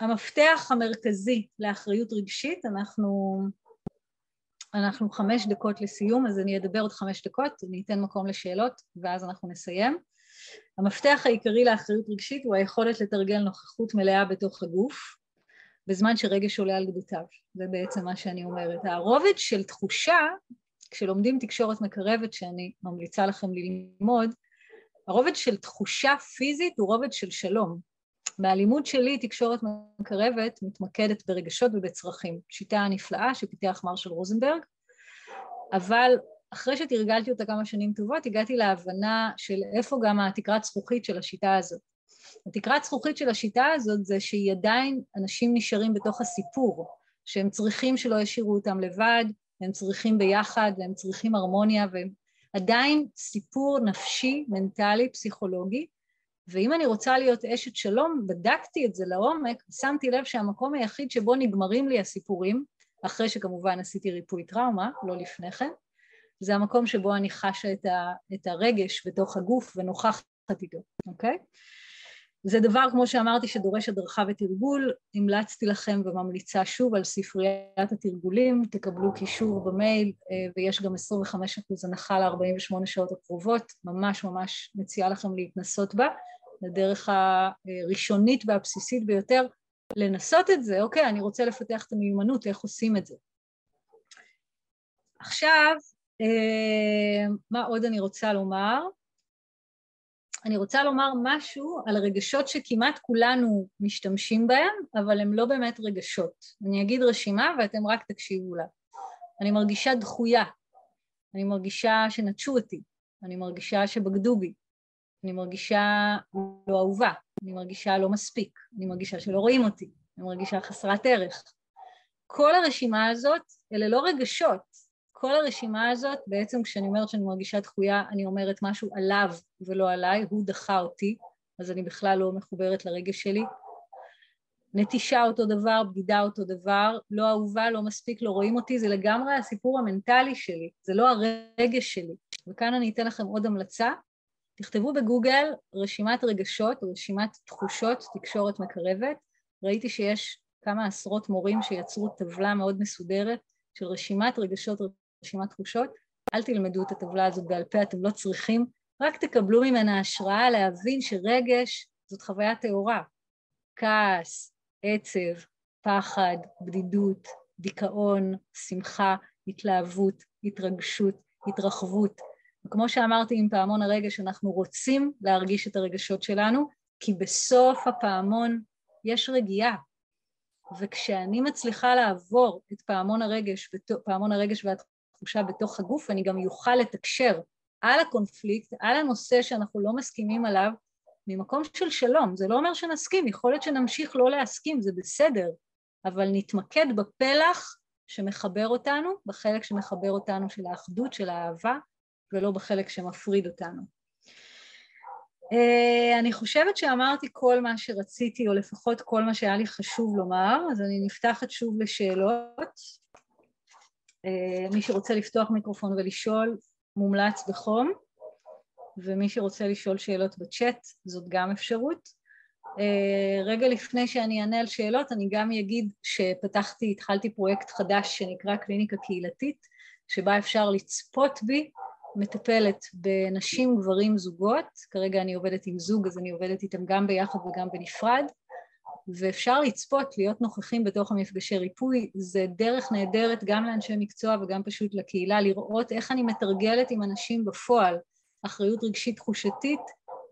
המפתח המרכזי לאחריות רגשית, אנחנו אנחנו חמש דקות לסיום, אז אני אדבר עוד חמש דקות, אני אתן מקום לשאלות ואז אנחנו נסיים. המפתח העיקרי לאחריות רגשית הוא היכולת לתרגל נוכחות מלאה בתוך הגוף, בזמן שרגש עולה על גדותיו. זה בעצם מה שאני אומרת. הרובד של תחושה, כשלומדים תקשורת מקרבת, שאני ממליצה לכם ללמוד, הרובד של תחושה פיזית הוא רובד של שלום. מהלימוד שלי, תקשורת מקרבת מתמקדת ברגשות ובצרכים. שיטה נפלאה שפיתח מרשל רוזנברג, אבל אחרי שתרגלתי אותה כמה שנים טובות, הגעתי להבנה של איפה גם התקרת זכוכית של השיטה הזאת. התקרת זכוכית של השיטה הזאת זה שהיא עדיין, אנשים נשארים בתוך הסיפור, שהם צריכים שלא ישאירו אותם לבד, הם צריכים ביחד, והם צריכים הרמוניה, והם עדיין סיפור נפשי, מנטלי, פסיכולוגי, ואם אני רוצה להיות אשת שלום, בדקתי את זה לעומק, ושמתי לב שהמקום היחיד שבו נגמרים לי הסיפורים, אחרי שכמובן עשיתי ריפוי טראומה, לא לפני כן, זה המקום שבו אני חשה את, ה, את הרגש בתוך הגוף ונוכחת איתו, אוקיי? זה דבר, כמו שאמרתי, שדורש הדרכה ותרגול. המלצתי לכם וממליצה שוב על ספריית התרגולים, תקבלו קישור במייל, אה, ויש גם 25% הנחה ל-48 שעות הקרובות, ממש ממש מציעה לכם להתנסות בה. לדרך הראשונית והבסיסית ביותר לנסות את זה, אוקיי, אני רוצה לפתח את המיומנות, איך עושים את זה. עכשיו, מה עוד אני רוצה לומר? אני רוצה לומר משהו על רגשות שכמעט כולנו משתמשים בהם, אבל הם לא באמת רגשות. אני אגיד רשימה ואתם רק תקשיבו לה. אני מרגישה דחויה, אני מרגישה שנטשו אותי, אני מרגישה שבגדו בי, אני מרגישה לא אהובה, אני מרגישה לא מספיק, אני מרגישה שלא רואים אותי, אני מרגישה חסרת ערך. כל הרשימה הזאת אלה לא רגשות, כל הרשימה הזאת, בעצם כשאני אומרת שאני מרגישה דחויה, אני אומרת משהו עליו ולא עליי, הוא דחה אותי, אז אני בכלל לא מחוברת לרגש שלי. נטישה אותו דבר, בגידה אותו דבר, לא אהובה, לא מספיק, לא רואים אותי, זה לגמרי הסיפור המנטלי שלי, זה לא הרגש שלי. וכאן אני אתן לכם עוד המלצה, תכתבו בגוגל רשימת רגשות, רשימת תחושות, תקשורת מקרבת. ראיתי שיש כמה עשרות מורים שיצרו טבלה מאוד מסודרת של רשימת רגשות, רשימת תחושות. אל תלמדו את הטבלה הזאת בעל פה, אתם לא צריכים, רק תקבלו ממנה השראה להבין שרגש זאת חוויה טהורה. כעס, עצב, פחד, בדידות, דיכאון, שמחה, התלהבות, התרגשות, התרחבות. וכמו שאמרתי עם פעמון הרגש, אנחנו רוצים להרגיש את הרגשות שלנו, כי בסוף הפעמון יש רגיעה. וכשאני מצליחה לעבור את פעמון הרגש, פעמון הרגש והתחושה בתוך הגוף, אני גם אוכל לתקשר על הקונפליקט, על הנושא שאנחנו לא מסכימים עליו, ממקום של שלום. זה לא אומר שנסכים, יכול להיות שנמשיך לא להסכים, זה בסדר, אבל נתמקד בפלח שמחבר אותנו, בחלק שמחבר אותנו של האחדות, של האהבה, ולא בחלק שמפריד אותנו. Uh, אני חושבת שאמרתי כל מה שרציתי, או לפחות כל מה שהיה לי חשוב לומר, אז אני נפתחת שוב לשאלות. Uh, מי שרוצה לפתוח מיקרופון ולשאול, מומלץ בחום, ומי שרוצה לשאול שאלות בצ'אט, זאת גם אפשרות. Uh, רגע לפני שאני אענה על שאלות, אני גם אגיד שפתחתי, התחלתי פרויקט חדש שנקרא קליניקה קהילתית, שבה אפשר לצפות בי מטפלת בנשים, גברים, זוגות, כרגע אני עובדת עם זוג אז אני עובדת איתם גם ביחד וגם בנפרד, ואפשר לצפות, להיות נוכחים בתוך המפגשי ריפוי, זה דרך נהדרת גם לאנשי מקצוע וגם פשוט לקהילה, לראות איך אני מתרגלת עם אנשים בפועל. אחריות רגשית תחושתית.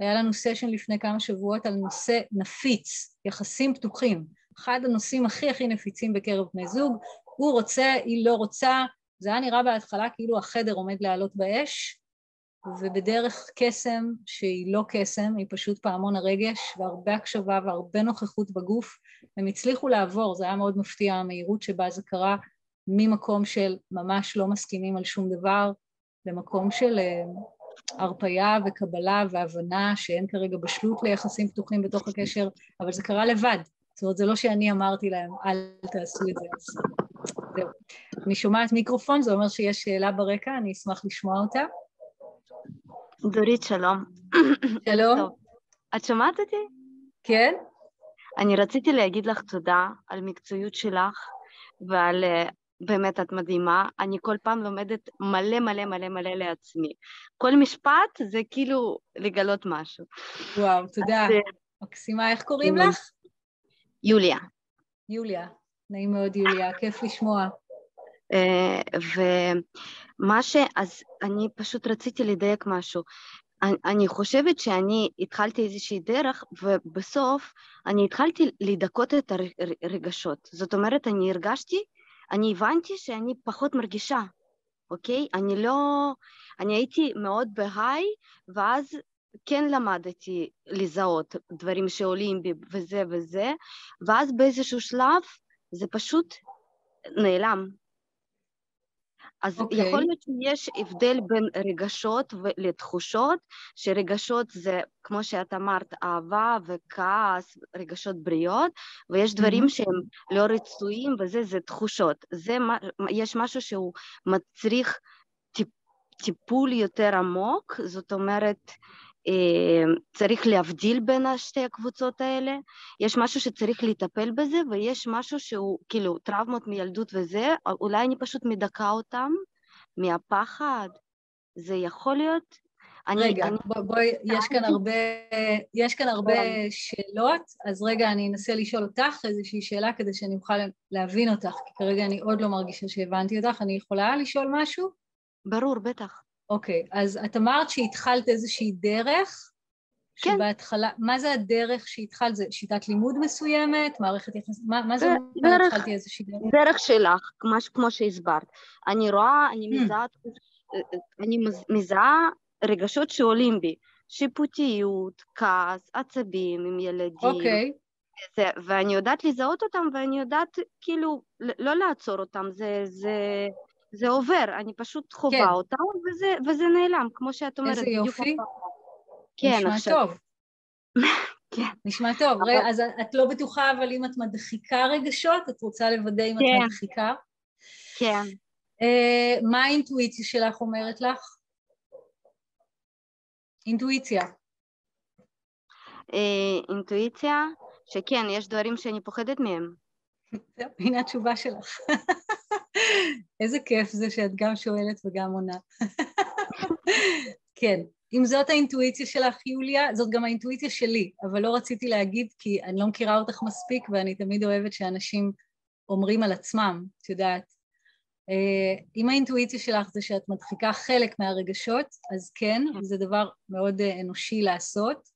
היה לנו סשן לפני כמה שבועות על נושא נפיץ, יחסים פתוחים, אחד הנושאים הכי הכי נפיצים בקרב בני זוג, הוא רוצה, היא לא רוצה, זה היה נראה בהתחלה כאילו החדר עומד לעלות באש, ובדרך קסם שהיא לא קסם, היא פשוט פעמון הרגש, והרבה הקשבה והרבה נוכחות בגוף, הם הצליחו לעבור, זה היה מאוד מפתיע המהירות שבה זה קרה, ממקום של ממש לא מסכימים על שום דבר, למקום של אה, הרפייה וקבלה והבנה שאין כרגע בשלות ליחסים פתוחים בתוך הקשר, אבל זה קרה לבד. זאת אומרת, זה לא שאני אמרתי להם, אל תעשו את זה. זהו. אני שומעת מיקרופון, זה אומר שיש שאלה ברקע, אני אשמח לשמוע אותה. דורית, שלום. שלום. את שומעת אותי? כן. אני רציתי להגיד לך תודה על מקצועיות שלך ועל אה, באמת את מדהימה, אני כל פעם לומדת מלא מלא מלא מלא לעצמי. כל משפט זה כאילו לגלות משהו. וואו, תודה. אז, אה, מקסימה, איך קוראים לך? יוליה. יוליה, נעים מאוד יוליה, כיף לשמוע. Uh, ומה ש... אז אני פשוט רציתי לדייק משהו. אני, אני חושבת שאני התחלתי איזושהי דרך, ובסוף אני התחלתי לדכות את הרגשות. זאת אומרת, אני הרגשתי אני הבנתי שאני פחות מרגישה, אוקיי? אני לא... אני הייתי מאוד בהיי, ואז כן למדתי לזהות דברים שעולים בי וזה וזה, ואז באיזשהו שלב זה פשוט נעלם. אז okay. אוקיי. יכול להיות שיש הבדל בין רגשות לתחושות, שרגשות זה, כמו שאת אמרת, אהבה וכעס, רגשות בריאות, ויש דברים mm-hmm. שהם לא רצויים, וזה זה תחושות. זה, יש משהו שהוא מצריך טיפ, טיפול יותר עמוק, זאת אומרת, צריך להבדיל בין שתי הקבוצות האלה, יש משהו שצריך לטפל בזה ויש משהו שהוא כאילו טראומות מילדות וזה, אולי אני פשוט מדכא אותם מהפחד, זה יכול להיות? רגע, אני... בואי, בוא, יש כאן הרבה, יש כאן הרבה שאלות, אז רגע אני אנסה לשאול אותך איזושהי שאלה כדי שאני אוכל להבין אותך, כי כרגע אני עוד לא מרגישה שהבנתי אותך, אני יכולה לשאול משהו? ברור, בטח. אוקיי, אז את אמרת שהתחלת איזושהי דרך, כן. שבהתחלה, מה זה הדרך שהתחלת? זה שיטת לימוד מסוימת? מערכת יחס... מה, מה זה אומר התחלתי איזושהי דרך? דרך שלך, כמו, כמו שהסברת. אני רואה, אני hmm. מזהה, אני מזהה רגשות שעולים בי, שיפוטיות, כעס, עצבים עם ילדים. אוקיי. זה, ואני יודעת לזהות אותם, ואני יודעת כאילו לא לעצור אותם, זה, זה, זה עובר, אני פשוט חווה כן. אותה וזה, וזה נעלם, כמו שאת אומרת. איזה יופי. כן, נשמע עכשיו. טוב. כן. נשמע טוב. אבל- רגע, אז את לא בטוחה, אבל אם את מדחיקה רגשות, את רוצה לוודא אם את כן. מדחיקה. כן. אה, מה האינטואיציה שלך אומרת לך? אינטואיציה. אה, אינטואיציה, שכן, יש דברים שאני פוחדת מהם. הנה התשובה שלך. איזה כיף זה שאת גם שואלת וגם עונה. כן, אם זאת האינטואיציה שלך, יוליה, זאת גם האינטואיציה שלי, אבל לא רציתי להגיד כי אני לא מכירה אותך מספיק ואני תמיד אוהבת שאנשים אומרים על עצמם, את יודעת. אה, אם האינטואיציה שלך זה שאת מדחיקה חלק מהרגשות, אז כן, זה דבר מאוד אה, אנושי לעשות.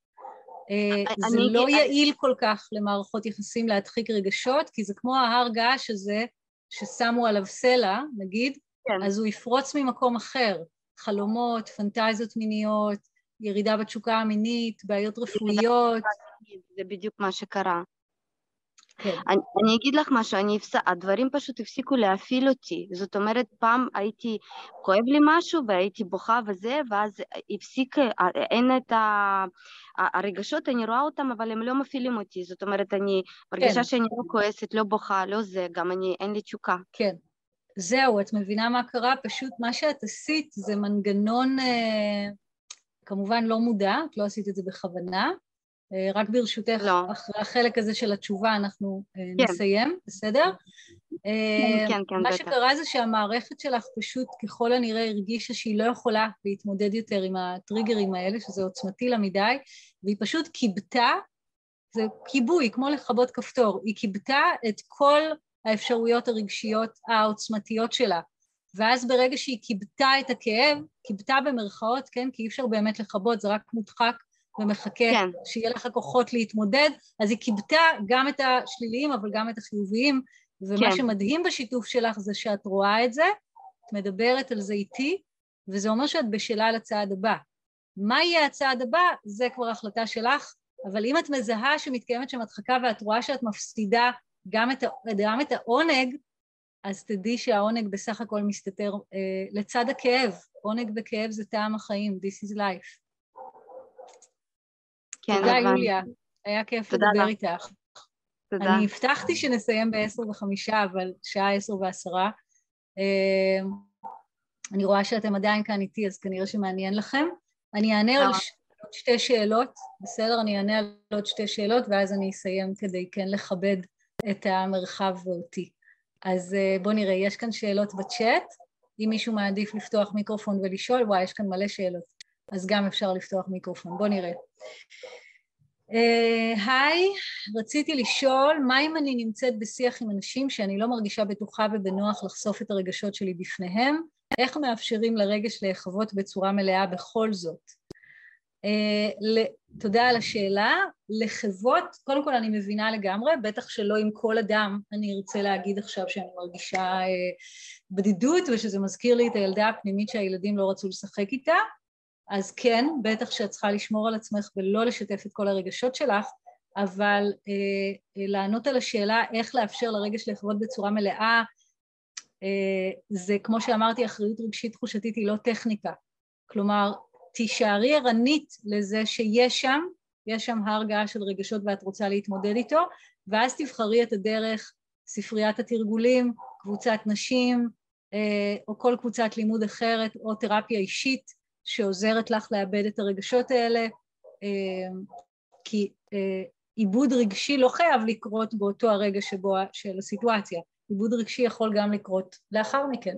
אה, זה לא יעיל כל כך למערכות יחסים להדחיק רגשות, כי זה כמו ההר געש הזה ששמו עליו סלע, נגיד, כן. אז הוא יפרוץ ממקום אחר, חלומות, פנטזיות מיניות, ירידה בתשוקה המינית, בעיות רפואיות, זה בדיוק מה שקרה. כן, אני, אני אגיד לך משהו, אני אפס... הדברים פשוט הפסיקו להפעיל אותי. זאת אומרת, פעם הייתי, כואב לי משהו והייתי בוכה וזה, ואז הפסיק, אין את ה... הרגשות, אני רואה אותם, אבל הם לא מפעילים אותי. זאת אומרת, אני מרגישה כן. שאני לא כועסת, לא בוכה, לא זה, גם אני, אין לי תשוקה. כן. זהו, את מבינה מה קרה? פשוט מה שאת עשית זה מנגנון אה, כמובן לא מודע, את לא עשית את זה בכוונה, אה, רק ברשותך, לא. אחרי החלק הזה של התשובה אנחנו אה, כן. נסיים, בסדר? אה, כן, כן, מה בטח. שקרה זה שהמערכת שלך פשוט ככל הנראה הרגישה שהיא לא יכולה להתמודד יותר עם הטריגרים האלה, שזה עוצמתי לה מדי, והיא פשוט כיבתה, זה כיבוי, כמו לכבות כפתור, היא כיבתה את כל האפשרויות הרגשיות העוצמתיות שלה. ואז ברגע שהיא כיבתה את הכאב, כיבתה במרכאות, כן, כי אי אפשר באמת לכבות, זה רק מודחק ומחכה כן. שיהיה לך כוחות להתמודד, אז היא כיבתה גם את השליליים אבל גם את החיוביים, ומה כן. שמדהים בשיתוף שלך זה שאת רואה את זה, את מדברת על זה איתי, וזה אומר שאת בשלה לצעד הבא. מה יהיה הצעד הבא, זה כבר החלטה שלך, אבל אם את מזהה שמתקיימת שם הדחקה ואת רואה שאת מפסידה גם את, גם את העונג, אז תדעי שהעונג בסך הכל מסתתר אה, לצד הכאב. עונג וכאב זה טעם החיים, this is life. כן, תודה, הבנתי. יוליה. היה כיף לדבר. איתך. תודה. אני הבטחתי שנסיים בעשר וחמישה, אבל שעה עשר ועשרה. אה, אני רואה שאתם עדיין כאן איתי, אז כנראה שמעניין לכם. אני אענה על עוד שתי שאלות, בסדר? אני אענה על עוד שתי שאלות, ואז אני אסיים כדי כן לכבד את המרחב ואותי. אז אה, בואו נראה, יש כאן שאלות בצ'אט. אם מישהו מעדיף לפתוח מיקרופון ולשאול, וואי, יש כאן מלא שאלות. אז גם אפשר לפתוח מיקרופון. בואו נראה. אה, היי, רציתי לשאול, מה אם אני נמצאת בשיח עם אנשים שאני לא מרגישה בטוחה ובנוח לחשוף את הרגשות שלי בפניהם? איך מאפשרים לרגש להיחוות בצורה מלאה בכל זאת? אה, ל- תודה על השאלה. לחוות, קודם כל אני מבינה לגמרי, בטח שלא עם כל אדם אני ארצה להגיד עכשיו שאני מרגישה אה, בדידות ושזה מזכיר לי את הילדה הפנימית שהילדים לא רצו לשחק איתה, אז כן, בטח שאת צריכה לשמור על עצמך ולא לשתף את כל הרגשות שלך, אבל אה, אה, לענות על השאלה איך לאפשר לרגש לחוות בצורה מלאה, אה, זה כמו שאמרתי, אחריות רגשית תחושתית היא לא טכניקה. כלומר, תישארי ערנית לזה שיש שם, יש שם הר געש של רגשות ואת רוצה להתמודד איתו, ואז תבחרי את הדרך, ספריית התרגולים, קבוצת נשים, אה, או כל קבוצת לימוד אחרת, או תרפיה אישית שעוזרת לך לאבד את הרגשות האלה, אה, כי אה, עיבוד רגשי לא חייב לקרות באותו הרגע שבו, של הסיטואציה, עיבוד רגשי יכול גם לקרות לאחר מכן.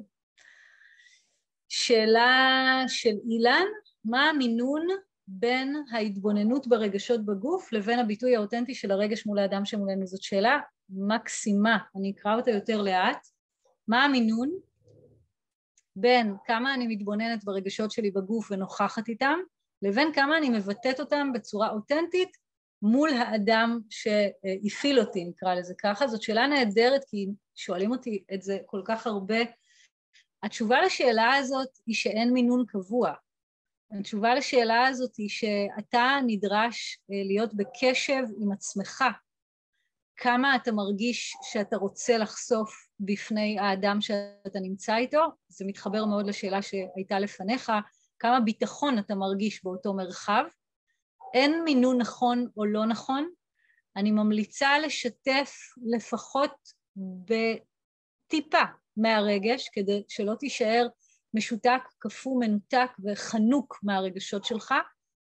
שאלה של אילן, מה המינון בין ההתבוננות ברגשות בגוף לבין הביטוי האותנטי של הרגש מול האדם שמולנו? זאת שאלה מקסימה, אני אקרא אותה יותר לאט. מה המינון בין כמה אני מתבוננת ברגשות שלי בגוף ונוכחת איתם, לבין כמה אני מבטאת אותם בצורה אותנטית מול האדם שהפעיל אותי, נקרא לזה ככה. זאת שאלה נהדרת, כי שואלים אותי את זה כל כך הרבה. התשובה לשאלה הזאת היא שאין מינון קבוע. התשובה לשאלה הזאת היא שאתה נדרש להיות בקשב עם עצמך כמה אתה מרגיש שאתה רוצה לחשוף בפני האדם שאתה נמצא איתו, זה מתחבר מאוד לשאלה שהייתה לפניך, כמה ביטחון אתה מרגיש באותו מרחב. אין מינון נכון או לא נכון, אני ממליצה לשתף לפחות בטיפה מהרגש, כדי שלא תישאר משותק, קפוא, מנותק וחנוק מהרגשות שלך,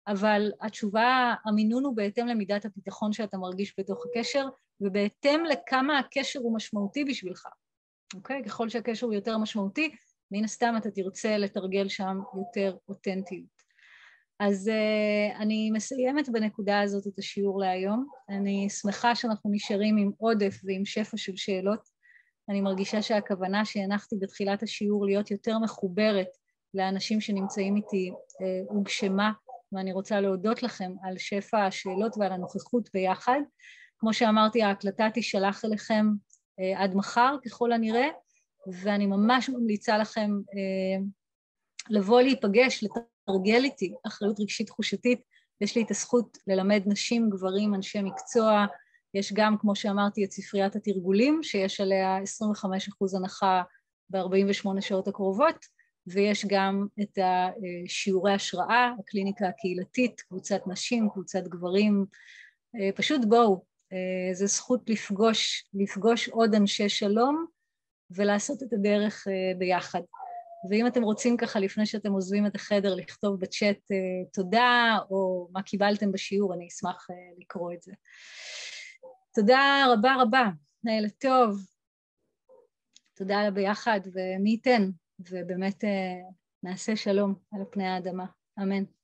אבל התשובה, המינון הוא בהתאם למידת הביטחון שאתה מרגיש בתוך הקשר, ובהתאם לכמה הקשר הוא משמעותי בשבילך, אוקיי? ככל שהקשר הוא יותר משמעותי, מן הסתם אתה תרצה לתרגל שם יותר אותנטיות. אז uh, אני מסיימת בנקודה הזאת את השיעור להיום. אני שמחה שאנחנו נשארים עם עודף ועם שפע של שאלות. אני מרגישה שהכוונה שהנחתי בתחילת השיעור להיות יותר מחוברת לאנשים שנמצאים איתי uh, הוגשמה, ואני רוצה להודות לכם על שפע השאלות ועל הנוכחות ביחד. כמו שאמרתי, ההקלטה תישלח אליכם uh, עד מחר ככל הנראה, ואני ממש ממליצה לכם uh, לבוא להיפגש, לתרגל איתי אחריות רגשית תחושתית. יש לי את הזכות ללמד נשים, גברים, אנשי מקצוע. יש גם, כמו שאמרתי, את ספריית התרגולים, שיש עליה 25% הנחה ב-48 שעות הקרובות, ויש גם את שיעורי השראה, הקליניקה הקהילתית, קבוצת נשים, קבוצת גברים. אה, פשוט בואו, אה, זו זכות לפגוש, לפגוש עוד אנשי שלום ולעשות את הדרך אה, ביחד. ואם אתם רוצים ככה, לפני שאתם עוזבים את החדר, לכתוב בצ'אט תודה, או מה קיבלתם בשיעור, אני אשמח לקרוא את זה. תודה רבה רבה, לילה טוב. תודה על הביחד, ומי ייתן, ובאמת נעשה שלום על פני האדמה. אמן.